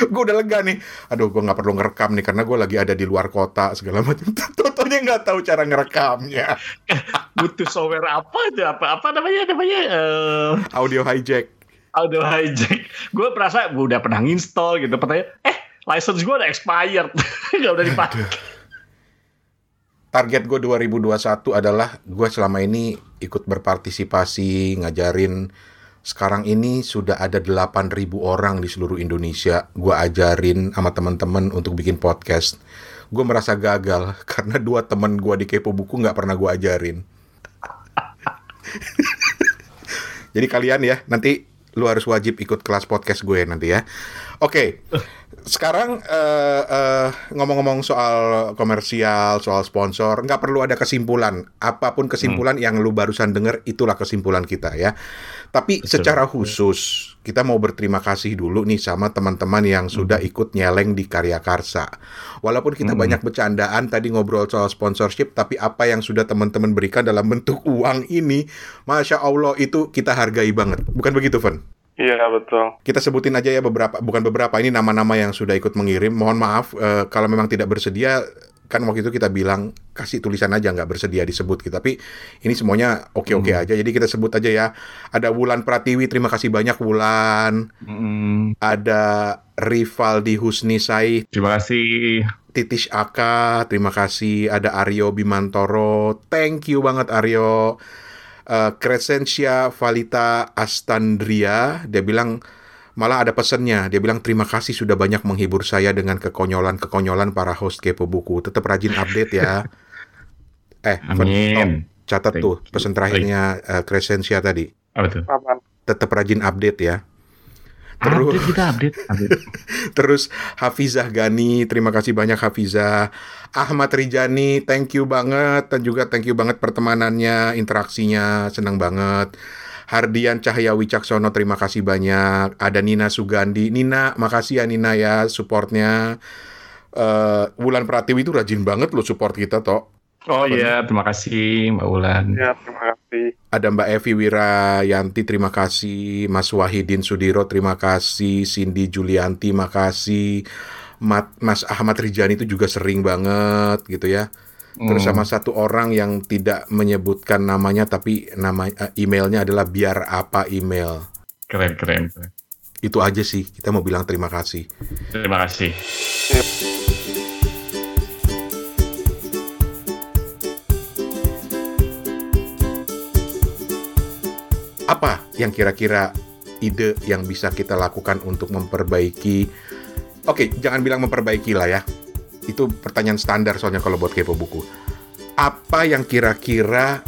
Gue udah lega nih. Aduh gue nggak perlu ngerekam nih karena gue lagi ada di luar kota segala macam Totonya nggak tahu cara ngerekamnya. Butuh software apa itu apa apa namanya namanya uh... audio hijack. audio hijack. Gue merasa gue udah pernah install gitu. Pertanyaan eh license gue udah expired. Nggak udah dipakai target gue 2021 adalah gue selama ini ikut berpartisipasi ngajarin. Sekarang ini sudah ada 8.000 orang di seluruh Indonesia. Gue ajarin sama teman-teman untuk bikin podcast. Gue merasa gagal karena dua teman gue di Kepo Buku nggak pernah gue ajarin. Jadi kalian ya, nanti lu harus wajib ikut kelas podcast gue nanti ya. Oke, okay. sekarang uh, uh, ngomong-ngomong soal komersial, soal sponsor, nggak perlu ada kesimpulan. Apa pun kesimpulan hmm. yang lu barusan denger, itulah kesimpulan kita ya. Tapi Betul. secara khusus, kita mau berterima kasih dulu nih sama teman-teman yang hmm. sudah ikut nyeleng di Karya Karsa. Walaupun kita hmm. banyak bercandaan tadi ngobrol soal sponsorship, tapi apa yang sudah teman-teman berikan dalam bentuk uang ini, masya Allah itu kita hargai banget. Bukan begitu, Fen? Iya betul. Kita sebutin aja ya beberapa, bukan beberapa ini nama-nama yang sudah ikut mengirim. Mohon maaf uh, kalau memang tidak bersedia, kan waktu itu kita bilang kasih tulisan aja nggak bersedia disebut gitu. Tapi ini semuanya oke-oke hmm. aja. Jadi kita sebut aja ya. Ada Wulan Pratiwi, terima kasih banyak Wulan. Hmm. Ada Rivaldi Husni Sai. Terima kasih. Titish Aka, terima kasih. Ada Aryo Bimantoro, thank you banget Aryo uh, Crescentia Valita Astandria dia bilang malah ada pesannya dia bilang terima kasih sudah banyak menghibur saya dengan kekonyolan-kekonyolan para host kepo buku tetap rajin update ya eh Amin. Catat Thank tuh pesan terakhirnya uh, Crescentia tadi. Apa tuh? Tetap rajin update ya. Terus update kita update. update. Terus Hafizah Gani, terima kasih banyak Hafizah. Ahmad Rijani, thank you banget dan juga thank you banget pertemanannya, interaksinya, senang banget. Hardian Cahaya Wicaksono, terima kasih banyak. Ada Nina Sugandi. Nina, makasih ya Nina ya supportnya. Uh, Wulan Pratiwi itu rajin banget loh support kita, toh. Oh iya, terima kasih Mbak Wulan. Ya, terima kasih. Ada Mbak Evi Wirayanti, terima kasih. Mas Wahidin Sudiro, terima kasih. Cindy Julianti, makasih. Mas Ahmad Rijani itu juga sering banget gitu ya. Terus sama hmm. satu orang yang tidak menyebutkan namanya tapi nama uh, emailnya adalah biar apa email. Keren keren. Itu aja sih kita mau bilang terima kasih. Terima kasih. Apa yang kira-kira ide yang bisa kita lakukan untuk memperbaiki? Oke, jangan bilang memperbaiki lah ya itu pertanyaan standar soalnya kalau buat kepo buku. Apa yang kira-kira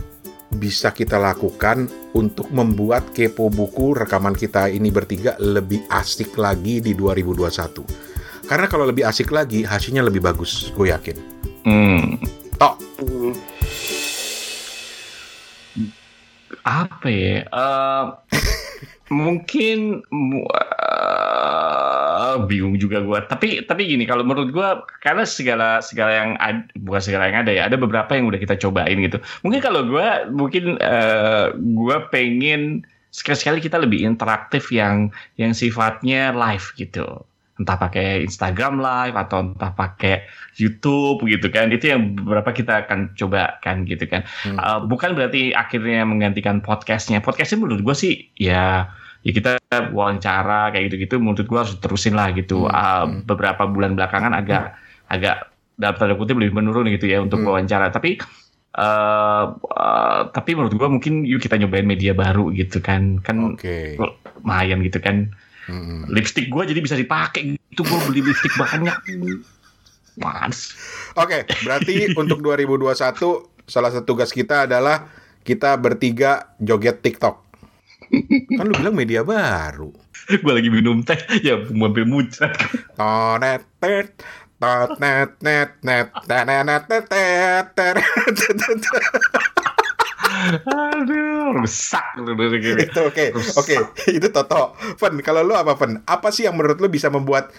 bisa kita lakukan untuk membuat kepo buku rekaman kita ini bertiga lebih asik lagi di 2021? Karena kalau lebih asik lagi, hasilnya lebih bagus, gue yakin. Hmm. Tok. Apa ya? Uh, mungkin uh, bingung juga gue tapi tapi gini kalau menurut gue karena segala segala yang ada, bukan segala yang ada ya ada beberapa yang udah kita cobain gitu. Mungkin kalau gue mungkin uh, eh, gue pengen sekali-sekali kita lebih interaktif yang yang sifatnya live gitu. Entah pakai Instagram live atau entah pakai YouTube gitu kan. Itu yang beberapa kita akan coba kan gitu kan. Hmm. uh, bukan berarti akhirnya menggantikan podcastnya. Podcastnya menurut gue sih ya ya kita wawancara kayak gitu-gitu menurut gua harus terusin lah gitu hmm. uh, beberapa bulan belakangan agak hmm. agak dalam tanda kutip lebih menurun gitu ya untuk hmm. wawancara tapi uh, uh, tapi menurut gua mungkin yuk kita nyobain media baru gitu kan kan okay. lumayan gitu kan hmm. lipstick gua jadi bisa dipakai itu gua beli lipstick banyak mas oke okay, berarti untuk 2021 salah satu tugas kita adalah kita bertiga joget TikTok kan lu bilang media baru. gue lagi minum teh, ya mampir muncrat. Tonet tet, tot net net net net net net Aduh, rusak Itu oke, oke. Itu Toto. Fen, kalau lu apa Fen? Apa sih yang menurut lu bisa membuat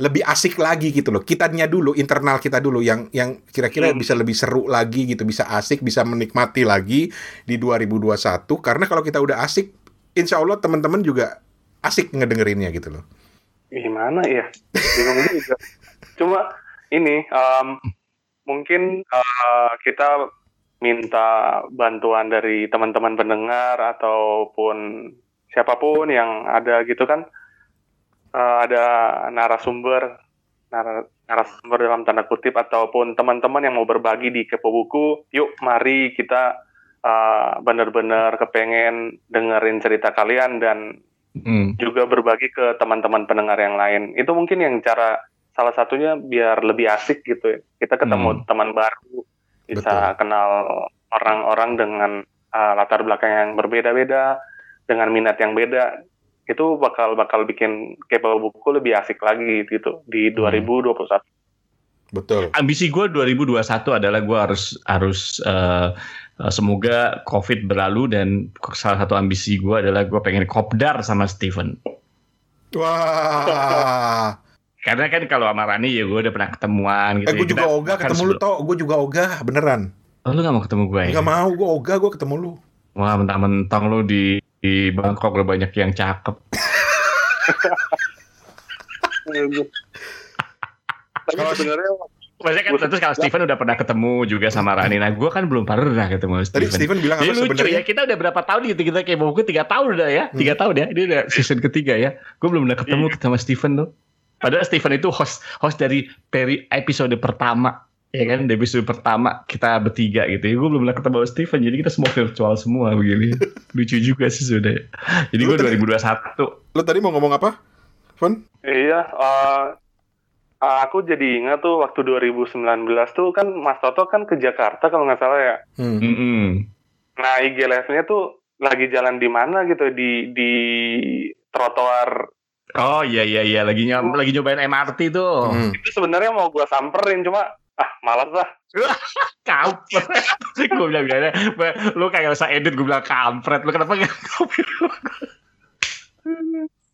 lebih asik lagi gitu loh. Kitanya dulu, internal kita dulu yang yang kira-kira hmm. bisa lebih seru lagi gitu, bisa asik, bisa menikmati lagi di 2021 karena kalau kita udah asik insya Allah teman-teman juga asik ngedengerinnya gitu loh. Gimana ya? Bingung juga. Cuma ini um, mungkin uh, kita minta bantuan dari teman-teman pendengar ataupun siapa pun yang ada gitu kan uh, ada narasumber nar narasumber dalam tanda kutip ataupun teman-teman yang mau berbagi di kepo buku yuk mari kita uh, benar-benar kepengen dengerin cerita kalian dan mm. juga berbagi ke teman-teman pendengar yang lain. Itu mungkin yang cara salah satunya biar lebih asik gitu ya. Kita ketemu mm. teman baru, bisa Betul. kenal orang-orang dengan uh, latar belakang yang berbeda-beda, dengan minat yang beda. Itu bakal bakal bikin kepo buku lebih asik lagi gitu di 2021. Mm. Betul. Ambisi gue 2021 adalah gue harus harus uh, Eh, semoga COVID berlalu dan salah satu ambisi gue adalah gue pengen kopdar sama Steven. Wah. Karena kan kalau sama Rani ya gue udah pernah ketemuan gitu. Eh, gue juga ogah ketemu lu tau, gue juga ogah beneran. Oh, lu gak mau ketemu gue ya? Gak mau, gue ogah gue ketemu lu. Wah mentang-mentang lu di, di Bangkok udah banyak yang cakep. Kalau sebenarnya Maksudnya kan tentu kalau Steven udah pernah ketemu juga sama Rani. Nah gue kan belum pernah ketemu Steven. Tadi Steven bilang Jadi lucu sebenernya? ya, kita udah berapa tahun gitu, kita kayak buku tiga tahun udah ya. Tiga hmm. tahun ya, ini udah season ketiga ya. Gue belum pernah ketemu hmm. sama Steven tuh. Padahal Steven itu host host dari peri episode pertama. Ya kan, dari episode pertama kita bertiga gitu ya. Gue belum pernah ketemu Steven, jadi kita semua virtual semua begini. lucu juga sih sudah. Jadi gue 2021. Lo tadi mau ngomong apa? Fun? Iya, uh, aku jadi ingat tuh waktu 2019 tuh kan Mas Toto kan ke Jakarta kalau nggak salah ya. Hmm. nah IG live-nya tuh lagi jalan di mana gitu di di trotoar Oh iya iya iya lagi nyam, lagi nyobain MRT tuh. Hmm. Itu sebenarnya mau gua samperin cuma ah malas lah. kampret. gue bilang bilang lu kayak usah edit gue bilang kampret. Lu kenapa gak kopi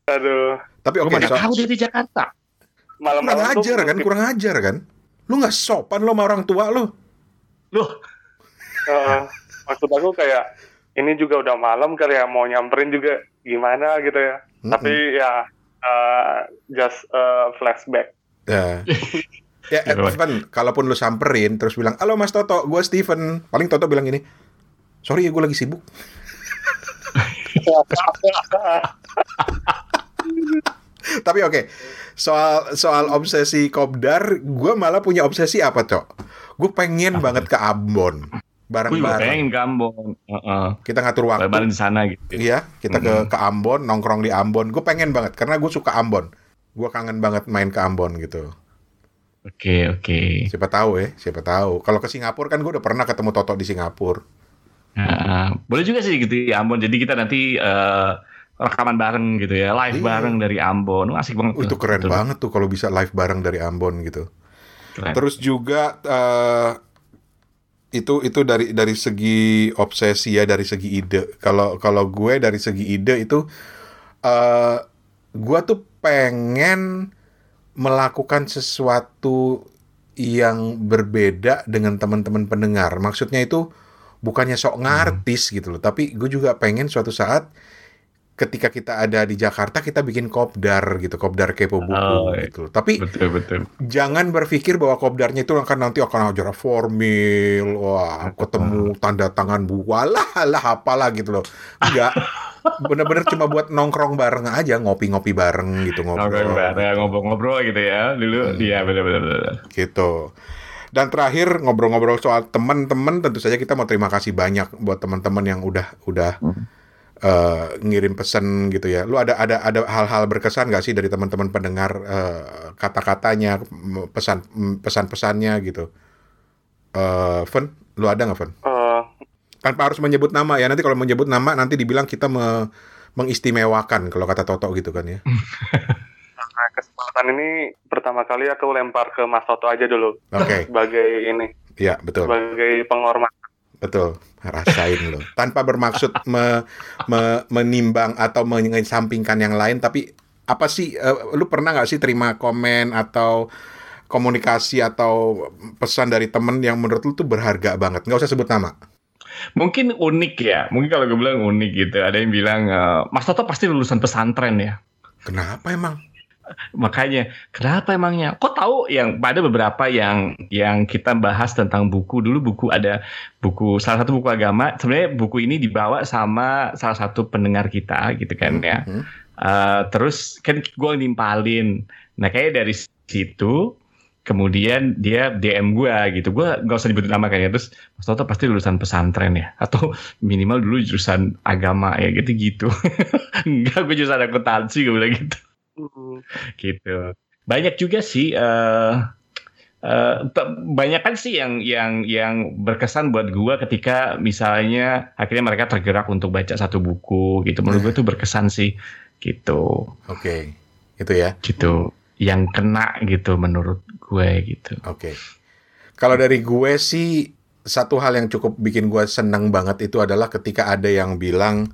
Aduh. Tapi oke, okay, so, tahu dia di Jakarta. Malam kurang ajar kan, kurang ajar kan. Lu nggak sopan lo sama orang tua lo. Lu. Uh, maksud aku kayak ini juga udah malam kali ya mau nyamperin juga gimana gitu ya. Mm -hmm. Tapi ya uh, just uh, flashback. Ya. ya, Steven, kalaupun lu samperin terus bilang, "Halo Mas Toto, gue Steven." Paling Toto bilang gini, "Sorry ya gue lagi sibuk." Tapi oke, okay. soal soal obsesi kopdar, gue malah punya obsesi apa, Cok? Gue pengen banget ke Ambon bareng-bareng. pengen ke Ambon. Uh -uh. Kita ngatur waktu. Bareng di sana gitu. Iya, kita ke ke Ambon, nongkrong di Ambon. Gue pengen banget karena gue suka Ambon. Gue kangen banget main ke Ambon gitu. Oke, okay, oke. Okay. Siapa tahu ya, siapa tahu. Kalau ke Singapura kan gue udah pernah ketemu Toto di Singapura. Uh, boleh juga sih gitu di Ambon. Jadi kita nanti uh, rekaman bareng gitu ya, live iya. bareng dari Ambon. Asik banget. Itu keren tuh. banget tuh kalau bisa live bareng dari Ambon gitu. Keren. Terus juga uh, itu itu dari dari segi obsesi ya dari segi ide kalau kalau gue dari segi ide itu uh, gue tuh pengen melakukan sesuatu yang berbeda dengan teman-teman pendengar maksudnya itu bukannya sok ngartis hmm. gitu loh tapi gue juga pengen suatu saat ketika kita ada di Jakarta kita bikin kopdar gitu kopdar kepo buku oh, iya. gitu. Tapi betul, betul. jangan berpikir bahwa kopdarnya itu akan nanti akan ajar formil wah ketemu tanda tangan buku lah lah apalah gitu loh. Enggak bener-bener cuma buat nongkrong bareng aja ngopi-ngopi bareng gitu ngobrol. Ngobrol-ngobrol gitu ya dulu. Hmm. iya bener-bener gitu. Dan terakhir ngobrol-ngobrol soal teman-teman tentu saja kita mau terima kasih banyak buat teman-teman yang udah udah hmm uh, ngirim pesan gitu ya. Lu ada ada ada hal-hal berkesan gak sih dari teman-teman pendengar uh, kata-katanya, pesan pesan-pesannya gitu? Uh, Fen, lu ada nggak Fen? Uh, Tanpa harus menyebut nama ya. Nanti kalau menyebut nama nanti dibilang kita me mengistimewakan kalau kata Toto gitu kan ya. Nah, kesempatan ini pertama kali aku lempar ke Mas Toto aja dulu. Oke. Okay. Sebagai ini. Iya, betul. Sebagai penghormatan Betul, rasain loh. Tanpa bermaksud me, me, menimbang atau menyampingkan yang lain, tapi apa sih, uh, lu pernah nggak sih terima komen atau komunikasi atau pesan dari temen yang menurut lu tuh berharga banget? Nggak usah sebut nama. Mungkin unik ya, mungkin kalau gue bilang unik gitu. Ada yang bilang, uh, Mas Toto pasti lulusan pesantren ya. Kenapa emang? makanya kenapa emangnya? Kok tahu yang pada beberapa yang yang kita bahas tentang buku. Dulu buku ada buku salah satu buku agama. Sebenarnya buku ini dibawa sama salah satu pendengar kita gitu kan ya. Mm -hmm. uh, terus kan gue nimpalin. Nah kayak dari situ kemudian dia DM gue gitu. Gue nggak usah nyebutin nama kayaknya terus Mas Toto pasti lulusan pesantren ya? Atau minimal dulu jurusan agama ya? Gitu gitu enggak gue jurusan akuntansi gue bilang gitu Hmm. gitu. Banyak juga sih uh, uh, banyak kan sih yang yang yang berkesan buat gua ketika misalnya akhirnya mereka tergerak untuk baca satu buku gitu. Menurut gue tuh berkesan sih gitu. Oke. Okay. Itu ya. Gitu. Yang kena gitu menurut gue gitu. Oke. Okay. Kalau dari gue sih satu hal yang cukup bikin gue seneng banget itu adalah ketika ada yang bilang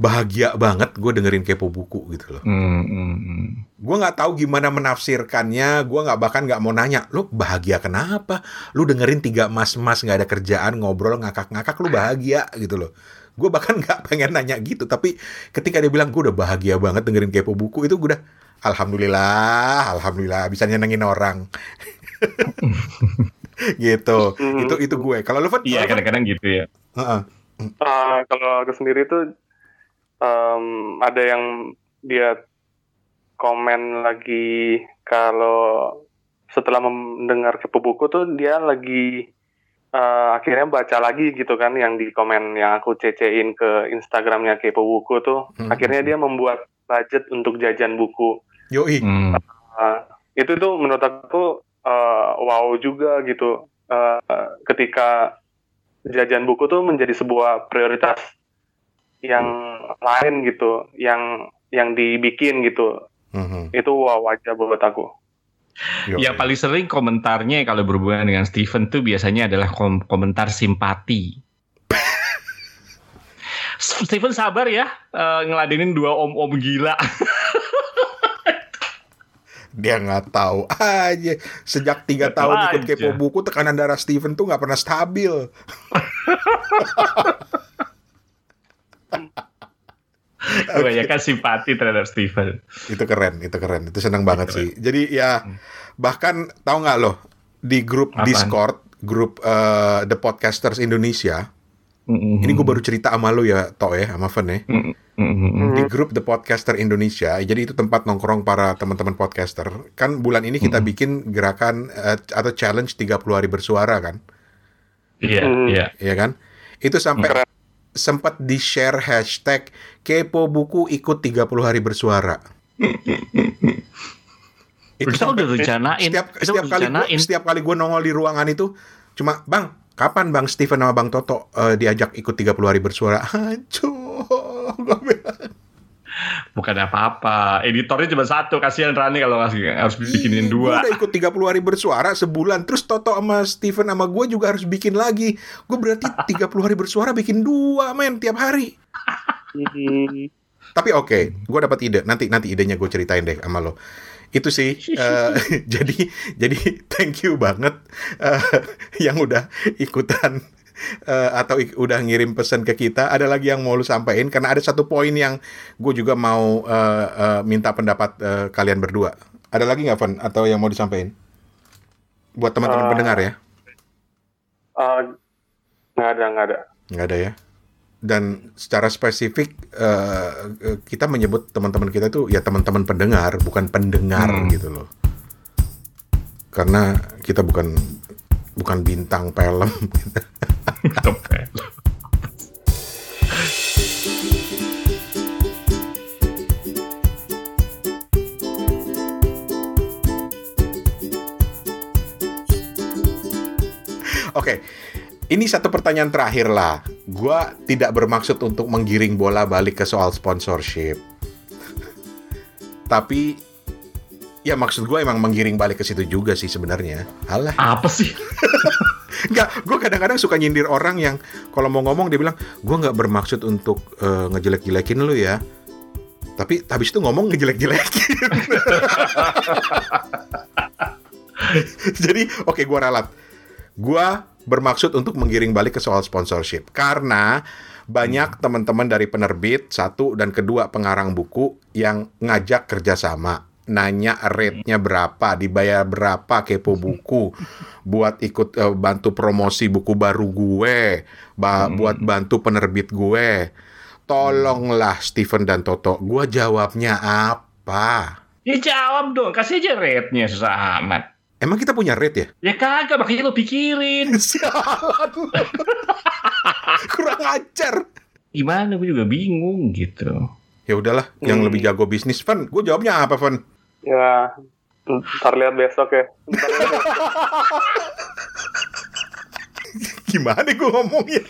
bahagia banget gue dengerin kepo buku gitu loh. Mm, mm, mm. Gue nggak tahu gimana menafsirkannya. Gue nggak bahkan nggak mau nanya. Lu bahagia kenapa? Lu dengerin tiga mas-mas nggak ada kerjaan ngobrol ngakak-ngakak lu bahagia gitu loh. Gue bahkan nggak pengen nanya gitu. Tapi ketika dia bilang gue udah bahagia banget dengerin kepo buku itu gue udah alhamdulillah, alhamdulillah bisa nyenengin orang. gitu. Mm. Itu itu gue. Kalau lu Iya kadang-kadang gitu ya. Uh -uh. Uh, kalau aku sendiri tuh um, ada yang dia komen lagi kalau setelah mendengar kepo buku tuh dia lagi uh, akhirnya baca lagi gitu kan yang di komen yang aku cecein ke Instagramnya kepo buku tuh hmm. akhirnya dia membuat budget untuk jajan buku. Yoi. Hmm. Uh, itu tuh menurut aku uh, wow juga gitu uh, ketika jajan buku tuh menjadi sebuah prioritas yang lain gitu, yang yang dibikin gitu. Mm-hmm. Itu wow aja buat aku. Yo, ya paling sering komentarnya kalau berhubungan dengan Steven tuh biasanya adalah kom komentar simpati. Steven sabar ya uh, ngeladenin dua om-om gila. Dia nggak tahu aja. Sejak tiga tahun ikut kepo buku, tekanan darah Steven tuh nggak pernah stabil. Kebanyakan simpati terhadap Steven. Itu keren, itu keren. Itu senang banget sih. Jadi ya bahkan tahu nggak loh di grup Apaan? Discord, grup uh, The Podcasters Indonesia, Mm-hmm. Ini gue baru cerita sama lu ya, Tok ya, sama Fen ya. Mm-hmm. Di grup The Podcaster Indonesia, jadi itu tempat nongkrong para teman-teman podcaster. Kan bulan ini kita mm-hmm. bikin gerakan uh, atau challenge 30 hari bersuara kan. Iya, yeah, iya. Yeah. Iya kan? Itu sampai mm-hmm. sempat di-share hashtag kepo buku ikut 30 hari bersuara. itu kita udah rencanain. Setiap, setiap kali gua, setiap kali gue nongol di ruangan itu cuma bang kapan Bang Steven sama Bang Toto uh, diajak ikut 30 hari bersuara? Hancur, Bukan apa-apa. Editornya cuma satu. Kasihan Rani kalau harus bikinin dua. Gue udah ikut 30 hari bersuara sebulan. Terus Toto sama Steven sama gue juga harus bikin lagi. Gue berarti 30 hari bersuara bikin dua men tiap hari. Tapi oke, okay, gue dapat ide. Nanti nanti idenya gue ceritain deh sama lo. Itu sih uh, jadi jadi thank you banget uh, yang udah ikutan uh, atau ik udah ngirim pesan ke kita. Ada lagi yang mau lu sampaikan? Karena ada satu poin yang gue juga mau uh, uh, minta pendapat uh, kalian berdua. Ada lagi nggak Van atau yang mau disampaikan? Buat teman-teman uh, pendengar ya. nggak uh, ada nggak ada. Nggak ada ya dan secara spesifik uh, kita menyebut teman-teman kita itu ya teman-teman pendengar bukan pendengar hmm. gitu loh karena kita bukan bukan bintang film Oke, okay ini satu pertanyaan terakhir lah. Gua tidak bermaksud untuk menggiring bola balik ke soal sponsorship. Tapi ya maksud gue emang menggiring balik ke situ juga sih sebenarnya. Alah. Apa sih? Enggak, gue kadang-kadang suka nyindir orang yang kalau mau ngomong dia bilang, gue nggak bermaksud untuk uh, ngejelek-jelekin lu ya. Tapi habis itu ngomong ngejelek-jelekin. Jadi oke okay, gue ralat. Gue bermaksud untuk menggiring balik ke soal sponsorship karena banyak teman-teman dari penerbit satu dan kedua pengarang buku yang ngajak kerjasama nanya rate-nya berapa, dibayar berapa kepo buku buat ikut uh, bantu promosi buku baru gue, ba hmm. buat bantu penerbit gue. Tolonglah Steven dan Toto, gue jawabnya apa? Ya jawab dong, kasih aja rate-nya susah amat. Emang kita punya rate ya? Ya kagak, makanya lo pikirin. Sialan. Kurang ajar. Gimana, gue juga bingung gitu. Ya udahlah, hmm. yang lebih jago bisnis, Van. Gue jawabnya apa, Van? Ya, ntar lihat besok ya. Gimana gue ngomongnya?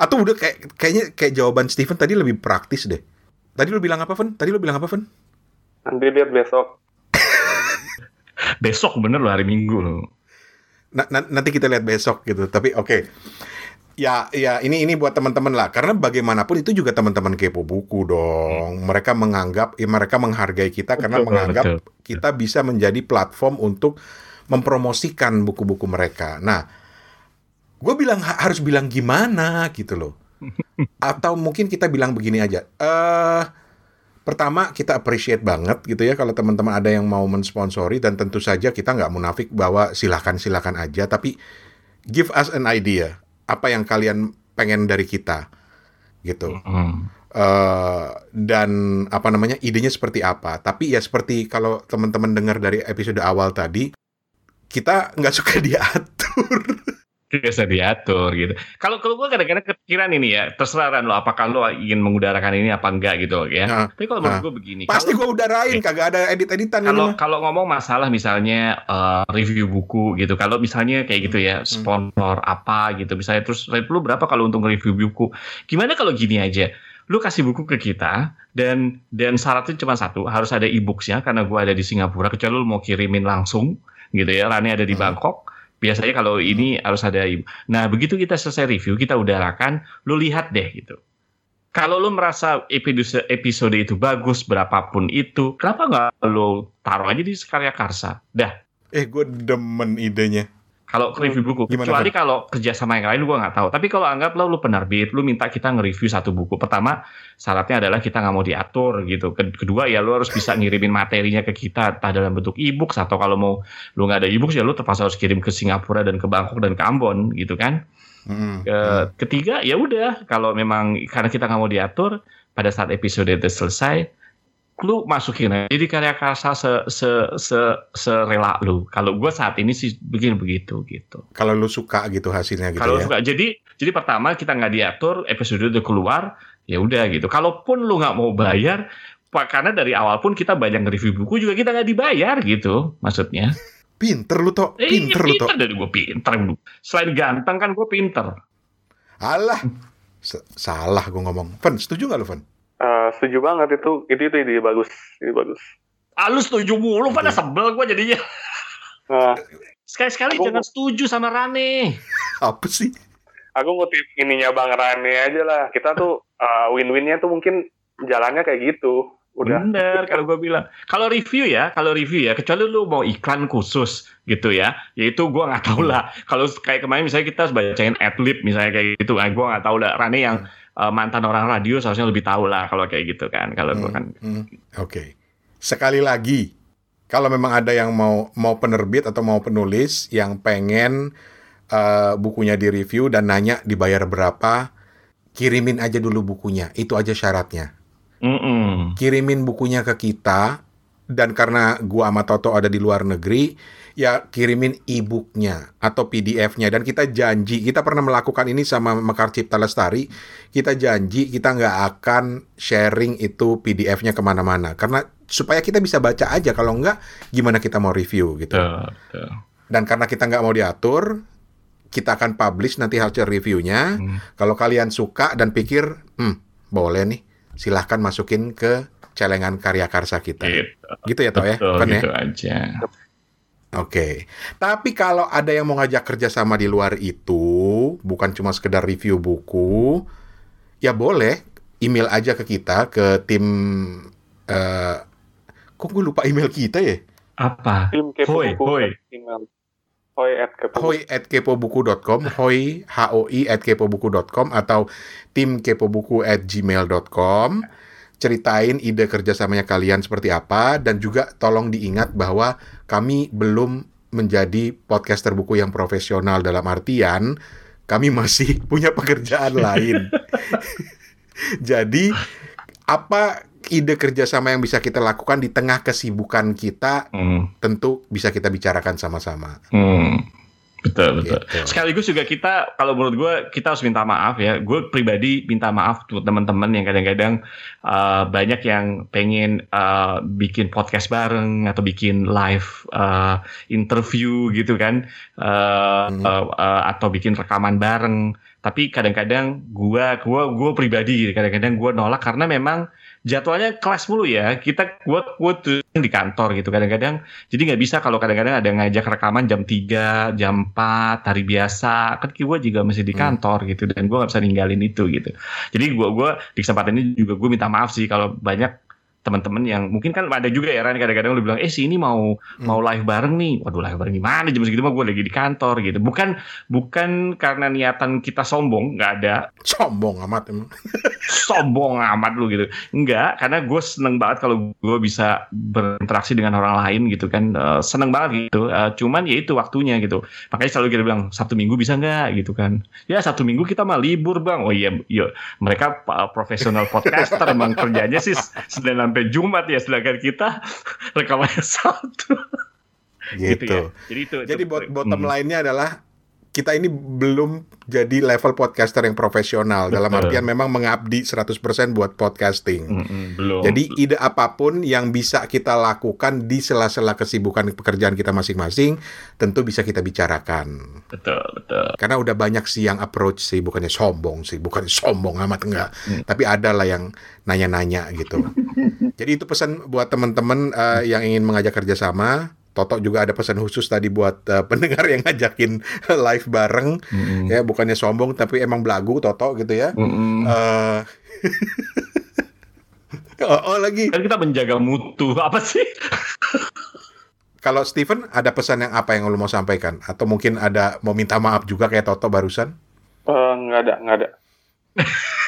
Atau udah kayak kayaknya kayak jawaban Steven tadi lebih praktis deh. Tadi lo bilang apa, Van? Tadi lo bilang apa, Van? Nanti lihat besok besok bener loh hari Minggu loh. Nah, nanti kita lihat besok gitu. Tapi oke. Okay. Ya, ya ini ini buat teman-teman lah. Karena bagaimanapun itu juga teman-teman kepo buku dong. Hmm. Mereka menganggap, ya mereka menghargai kita betul, karena menganggap betul. kita bisa menjadi platform untuk mempromosikan buku-buku mereka. Nah, gue bilang harus bilang gimana gitu loh. Atau mungkin kita bilang begini aja. Eh uh, Pertama, kita appreciate banget gitu ya kalau teman-teman ada yang mau mensponsori dan tentu saja kita nggak munafik bahwa silahkan-silahkan aja, tapi give us an idea apa yang kalian pengen dari kita gitu. Mm. Uh, dan apa namanya idenya seperti apa? Tapi ya seperti kalau teman-teman dengar dari episode awal tadi, kita nggak suka diatur. Biasa diatur gitu. Kalau kalau gue kadang-kadang kepikiran ini ya, terserah lo apakah lo ingin mengudarakan ini apa enggak gitu ya. Nah, Tapi kalau menurut nah. gue begini. Pasti gue udarain, eh, kagak ada edit-editan. Kalau kalau ngomong masalah misalnya uh, review buku gitu, kalau misalnya kayak gitu ya, hmm. sponsor hmm. apa gitu, misalnya terus rate lu berapa kalau untuk review buku? Gimana kalau gini aja? lu kasih buku ke kita dan dan syaratnya cuma satu harus ada e-booksnya karena gue ada di Singapura kecuali lu mau kirimin langsung gitu ya Rani ada di hmm. Bangkok biasanya kalau ini harus ada ibu nah begitu kita selesai review kita udarakan lu lihat deh gitu. Kalau lu merasa episode episode itu bagus berapapun itu kenapa nggak lu taruh aja di karya karsa? Dah. Eh gue demen idenya kalau review buku. Gimana, Kecuali kan? kalau kerja sama yang lain gue nggak tahu. Tapi kalau anggap lo lu penerbit, lu minta kita nge-review satu buku. Pertama syaratnya adalah kita nggak mau diatur gitu. Kedua ya lu harus bisa ngirimin materinya ke kita entah dalam bentuk e-book atau kalau mau lu nggak ada e-book ya lu terpaksa harus kirim ke Singapura dan ke Bangkok dan ke Ambon gitu kan. Hmm. Ketiga ya udah kalau memang karena kita nggak mau diatur pada saat episode itu selesai lu masukin aja di karya karsa se se se serela lu. Kalau gue saat ini sih begini begitu gitu. Kalau lu suka gitu hasilnya gitu Kalau ya. suka. Jadi jadi pertama kita nggak diatur episode itu keluar ya udah gitu. Kalaupun lu nggak mau bayar karena dari awal pun kita banyak nge-review buku juga kita nggak dibayar gitu maksudnya. Pinter lu toh, eh, pinter lu toh. dari gue pinter. Selain ganteng kan gue pinter. Alah, salah gue ngomong. Fen, setuju gak lu Fen? Uh, setuju banget itu itu itu ide bagus ide bagus. Ah lu setuju mulu pada sebel gue jadinya. Nah, Sekali-sekali jangan setuju sama Rane. Apa sih? Aku ngutip ininya Bang Rane aja lah. Kita tuh uh, win-winnya tuh mungkin jalannya kayak gitu. Udah. Bener kalau gue bilang. Kalau review ya, kalau review ya, kecuali lu mau iklan khusus gitu ya, yaitu gue nggak tahu lah. Kalau kayak kemarin misalnya kita bacain adlib misalnya kayak gitu, ah, gue nggak tahu lah. Rane yang hmm uh, mantan orang radio seharusnya lebih tahu lah kalau kayak gitu kan kalau hmm, kan hmm. oke okay. sekali lagi kalau memang ada yang mau mau penerbit atau mau penulis yang pengen uh, bukunya di review dan nanya dibayar berapa kirimin aja dulu bukunya itu aja syaratnya mm -mm. kirimin bukunya ke kita dan karena gua sama Toto ada di luar negeri ya kirimin e-booknya atau PDF-nya dan kita janji kita pernah melakukan ini sama Mekar Cipta Lestari. Kita janji kita nggak akan sharing itu PDF-nya ke mana-mana. Karena supaya kita bisa baca aja kalau nggak gimana kita mau review gitu. Dan karena kita nggak mau diatur kita akan publish nanti hasil reviewnya. Hmm. kalau kalian suka dan pikir hmm boleh nih silahkan masukin ke celengan karya karsa kita gitu, gitu ya toh ya kan gitu ya aja Oke, okay. tapi kalau ada yang mau ngajak kerja sama di luar itu, bukan cuma sekedar review buku, ya boleh email aja ke kita ke tim. Uh, kok gue lupa email kita ya? Apa? Tim kepo hoi, hoi. Hoi at kepo. Hoi at kepobuku.com, hoi h o i at kepobuku.com atau tim kepobuku at gmail.com ceritain ide kerjasamanya kalian seperti apa dan juga tolong diingat bahwa kami belum menjadi podcaster buku yang profesional dalam artian kami masih punya pekerjaan lain. Jadi apa ide kerjasama yang bisa kita lakukan di tengah kesibukan kita hmm. tentu bisa kita bicarakan sama-sama. Hmm. Betul betul. Gitu. Sekaligus juga kita kalau menurut gue kita harus minta maaf ya. Gue pribadi minta maaf tuh teman-teman yang kadang-kadang uh, banyak yang pengen uh, bikin podcast bareng atau bikin live uh, interview gitu kan, uh, hmm. uh, uh, atau bikin rekaman bareng. Tapi kadang-kadang gue gue gue pribadi kadang-kadang gue nolak karena memang jadwalnya kelas mulu ya. Kita gua tuh di kantor gitu kadang-kadang. Jadi nggak bisa kalau kadang-kadang ada ngajak rekaman jam 3, jam 4 hari biasa. Kan gua juga masih di hmm. kantor hmm. gitu dan gua nggak bisa ninggalin itu gitu. Jadi gua gua di kesempatan ini juga gua minta maaf sih kalau banyak teman-teman yang mungkin kan ada juga ya Ran kadang-kadang lu bilang eh si ini mau hmm. mau live bareng nih. Waduh live bareng gimana? Jam segitu mah gue lagi di kantor gitu. Bukan bukan karena niatan kita sombong nggak ada. Sombong amat emang. Sombong amat lu gitu. Enggak karena gue seneng banget kalau gue bisa berinteraksi dengan orang lain gitu kan. Uh, seneng banget gitu. Uh, cuman ya itu waktunya gitu. Makanya selalu kita bilang satu minggu bisa nggak? Gitu kan. Ya satu minggu kita mah libur bang. Oh iya iya. Mereka uh, profesional podcaster emang kerjanya sih sedang sampai Jumat ya sedangkan kita rekamannya satu gitu, gitu ya. jadi itu jadi itu, bottom hmm. lainnya adalah kita ini belum jadi level podcaster yang profesional dalam artian memang mengabdi 100% buat podcasting. Mm -hmm, belum. Jadi ide apa pun yang bisa kita lakukan di sela-sela kesibukan pekerjaan kita masing-masing tentu bisa kita bicarakan. Betul, betul. Karena udah banyak sih yang approach sih bukannya sombong sih, bukannya sombong amat enggak. Mm. Tapi ada lah yang nanya-nanya gitu. Jadi itu pesan buat teman-teman uh, yang ingin mengajak kerjasama Toto juga ada pesan khusus tadi buat uh, pendengar yang ngajakin live bareng mm -hmm. ya bukannya sombong tapi emang belagu Toto gitu ya. Mm -hmm. uh, oh, oh lagi. Kan kita menjaga mutu apa sih? Kalau Steven ada pesan yang apa yang lo mau sampaikan atau mungkin ada mau minta maaf juga kayak Toto barusan? Uh, nggak ada nggak ada.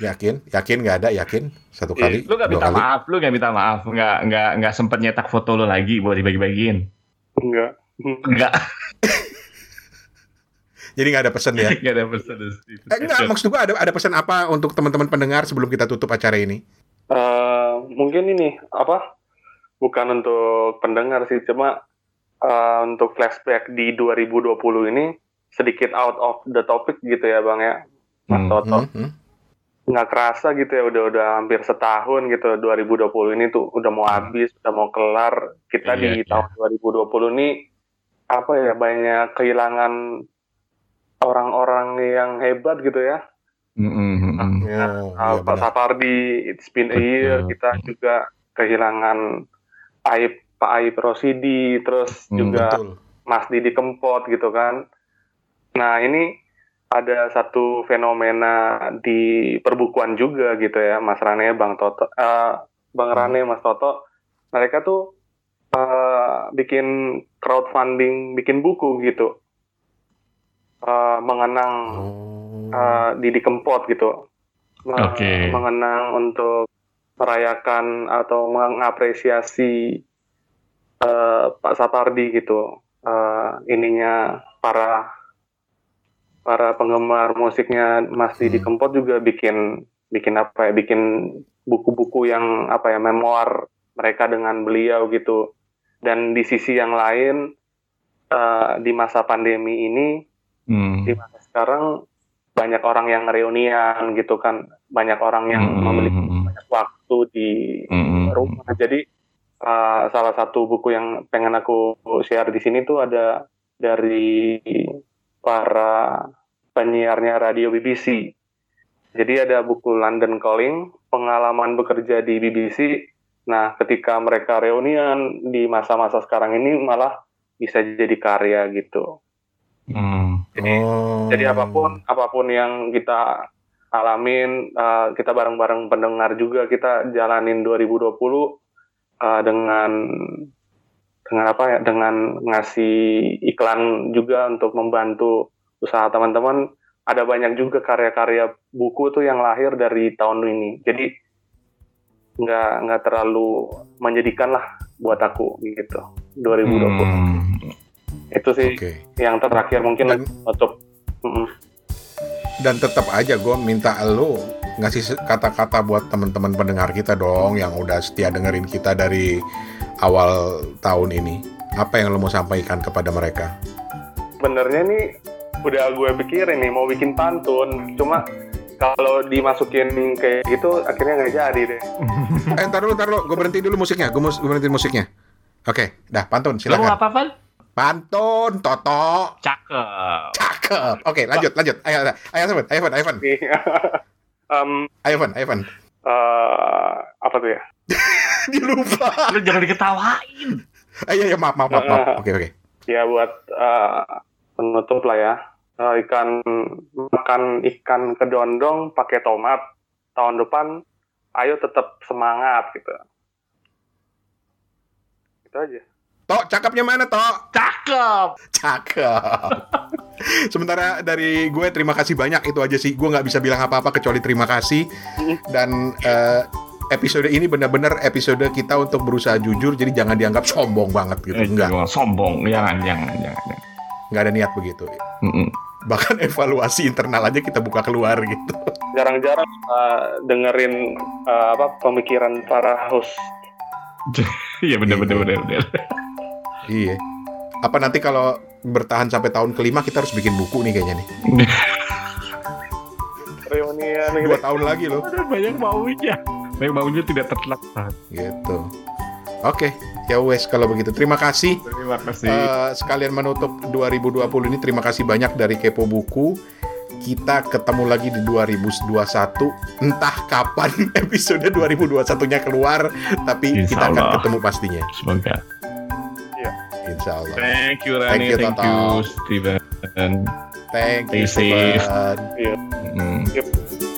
Yakin? Yakin nggak ada? Yakin? Satu iya, kali? lu nggak minta kali? maaf, lu nggak minta maaf, nggak nggak nggak sempet nyetak foto lu lagi buat dibagi-bagiin? Enggak. Enggak. Jadi nggak ada pesan ya? Nggak ada pesan. Eh, enggak, maksud gua ada ada pesan apa untuk teman-teman pendengar sebelum kita tutup acara ini? Uh, mungkin ini apa? Bukan untuk pendengar sih, cuma uh, untuk flashback di 2020 ini sedikit out of the topic gitu ya, bang ya, Mas hmm, Toto. Hmm, hmm nggak kerasa gitu ya udah udah hampir setahun gitu 2020 ini tuh udah mau hmm. habis udah mau kelar kita iya, di iya. tahun 2020 ini apa ya banyak kehilangan orang-orang yang hebat gitu ya mm-hmm. nah, yeah, Pak yeah, Sapardi it's been a year kita juga kehilangan Aib Pak Aib Rosidi terus mm, juga betul. Mas Didi Kempot gitu kan nah ini ada satu fenomena di perbukuan juga gitu ya Mas Rane Bang Toto uh, Bang Rane Mas Toto. Mereka tuh uh, bikin crowdfunding bikin buku gitu. Uh, mengenang uh, Didi Kempot gitu. Okay. mengenang untuk merayakan atau mengapresiasi uh, Pak Sapardi gitu. Uh, ininya para para penggemar musiknya Mas Didi hmm. Kempot juga bikin bikin apa ya bikin buku-buku yang apa ya memoir mereka dengan beliau gitu dan di sisi yang lain uh, di masa pandemi ini hmm. di masa sekarang banyak orang yang reunian gitu kan banyak orang yang hmm. memiliki banyak waktu di hmm. rumah jadi uh, salah satu buku yang pengen aku share di sini tuh ada dari para penyiarnya radio BBC. Jadi ada buku London Calling, pengalaman bekerja di BBC. Nah, ketika mereka reunian di masa-masa sekarang ini malah bisa jadi karya gitu. Hmm. Jadi, oh. jadi apa pun apa pun yang kita alamin, uh, kita bareng-bareng pendengar juga kita jalanin 2020 uh, dengan dengan apa ya dengan ngasih iklan juga untuk membantu usaha teman-teman. Ada banyak juga karya-karya buku tuh yang lahir dari tahun ini. Jadi nggak nggak terlalu menjadikan lah buat aku gitu. 2020 hmm. itu sih okay. yang terakhir mungkin dan, untuk mm dan tetap aja gue minta lo ngasih kata-kata buat teman-teman pendengar kita dong yang udah setia dengerin kita dari awal tahun ini. Apa yang lo mau sampaikan kepada mereka? Sebenarnya nih udah gue pikirin nih mau bikin pantun, cuma kalau dimasukin kayak gitu akhirnya nggak jadi deh. eh, ntar dulu, ntar dulu. Gue berhenti dulu musiknya. Gue mus berhenti musiknya. Oke, dah pantun silakan. Lo apa, Van? Pantun, Toto. Cakep. Cakep. Oke, lanjut, lanjut. Ayo, ayo, ayo, ayo, ayo, ayo, um, Ivan, Ivan. Uh, apa tuh ya? Dia lupa. Lu jangan diketawain. Ayo, ayo, maaf, maaf, maaf. maaf. Oke, okay, oke. Okay. Ya buat uh, penutup lah ya. Uh, ikan makan ikan kedondong pakai tomat tahun depan ayo tetap semangat gitu. Itu aja. Tok, cakepnya mana, Tok? Cakep. Cakep. Sementara dari gue terima kasih banyak itu aja sih. Gue nggak bisa bilang apa-apa kecuali terima kasih. Dan uh, episode ini benar-benar episode kita untuk berusaha jujur. Jadi jangan dianggap sombong banget gitu. Eh, Enggak. Sombong, jangan, jangan, jangan. Nggak ada niat begitu. Mm -mm. Bahkan evaluasi internal aja kita buka keluar gitu. Jarang-jarang uh, dengerin uh, apa pemikiran para host. Iya benar-benar benar-benar. Iya. Apa nanti kalau bertahan sampai tahun kelima kita harus bikin buku nih kayaknya nih. Reunian Dua tahun lagi loh. Ada banyak maunya. Banyak maunya tidak terlaksana. Gitu. Oke, ya wes kalau begitu. Terima kasih. Terima kasih. Uh, sekalian menutup 2020 ini terima kasih banyak dari Kepo Buku. Kita ketemu lagi di 2021. Entah kapan episode 2021-nya keluar, tapi Insya kita akan Allah. ketemu pastinya. Semoga. Insya Allah. Thank you Thank Rani, you, thank you Steven. Thank you, safe. Sobat. Mm. Yep.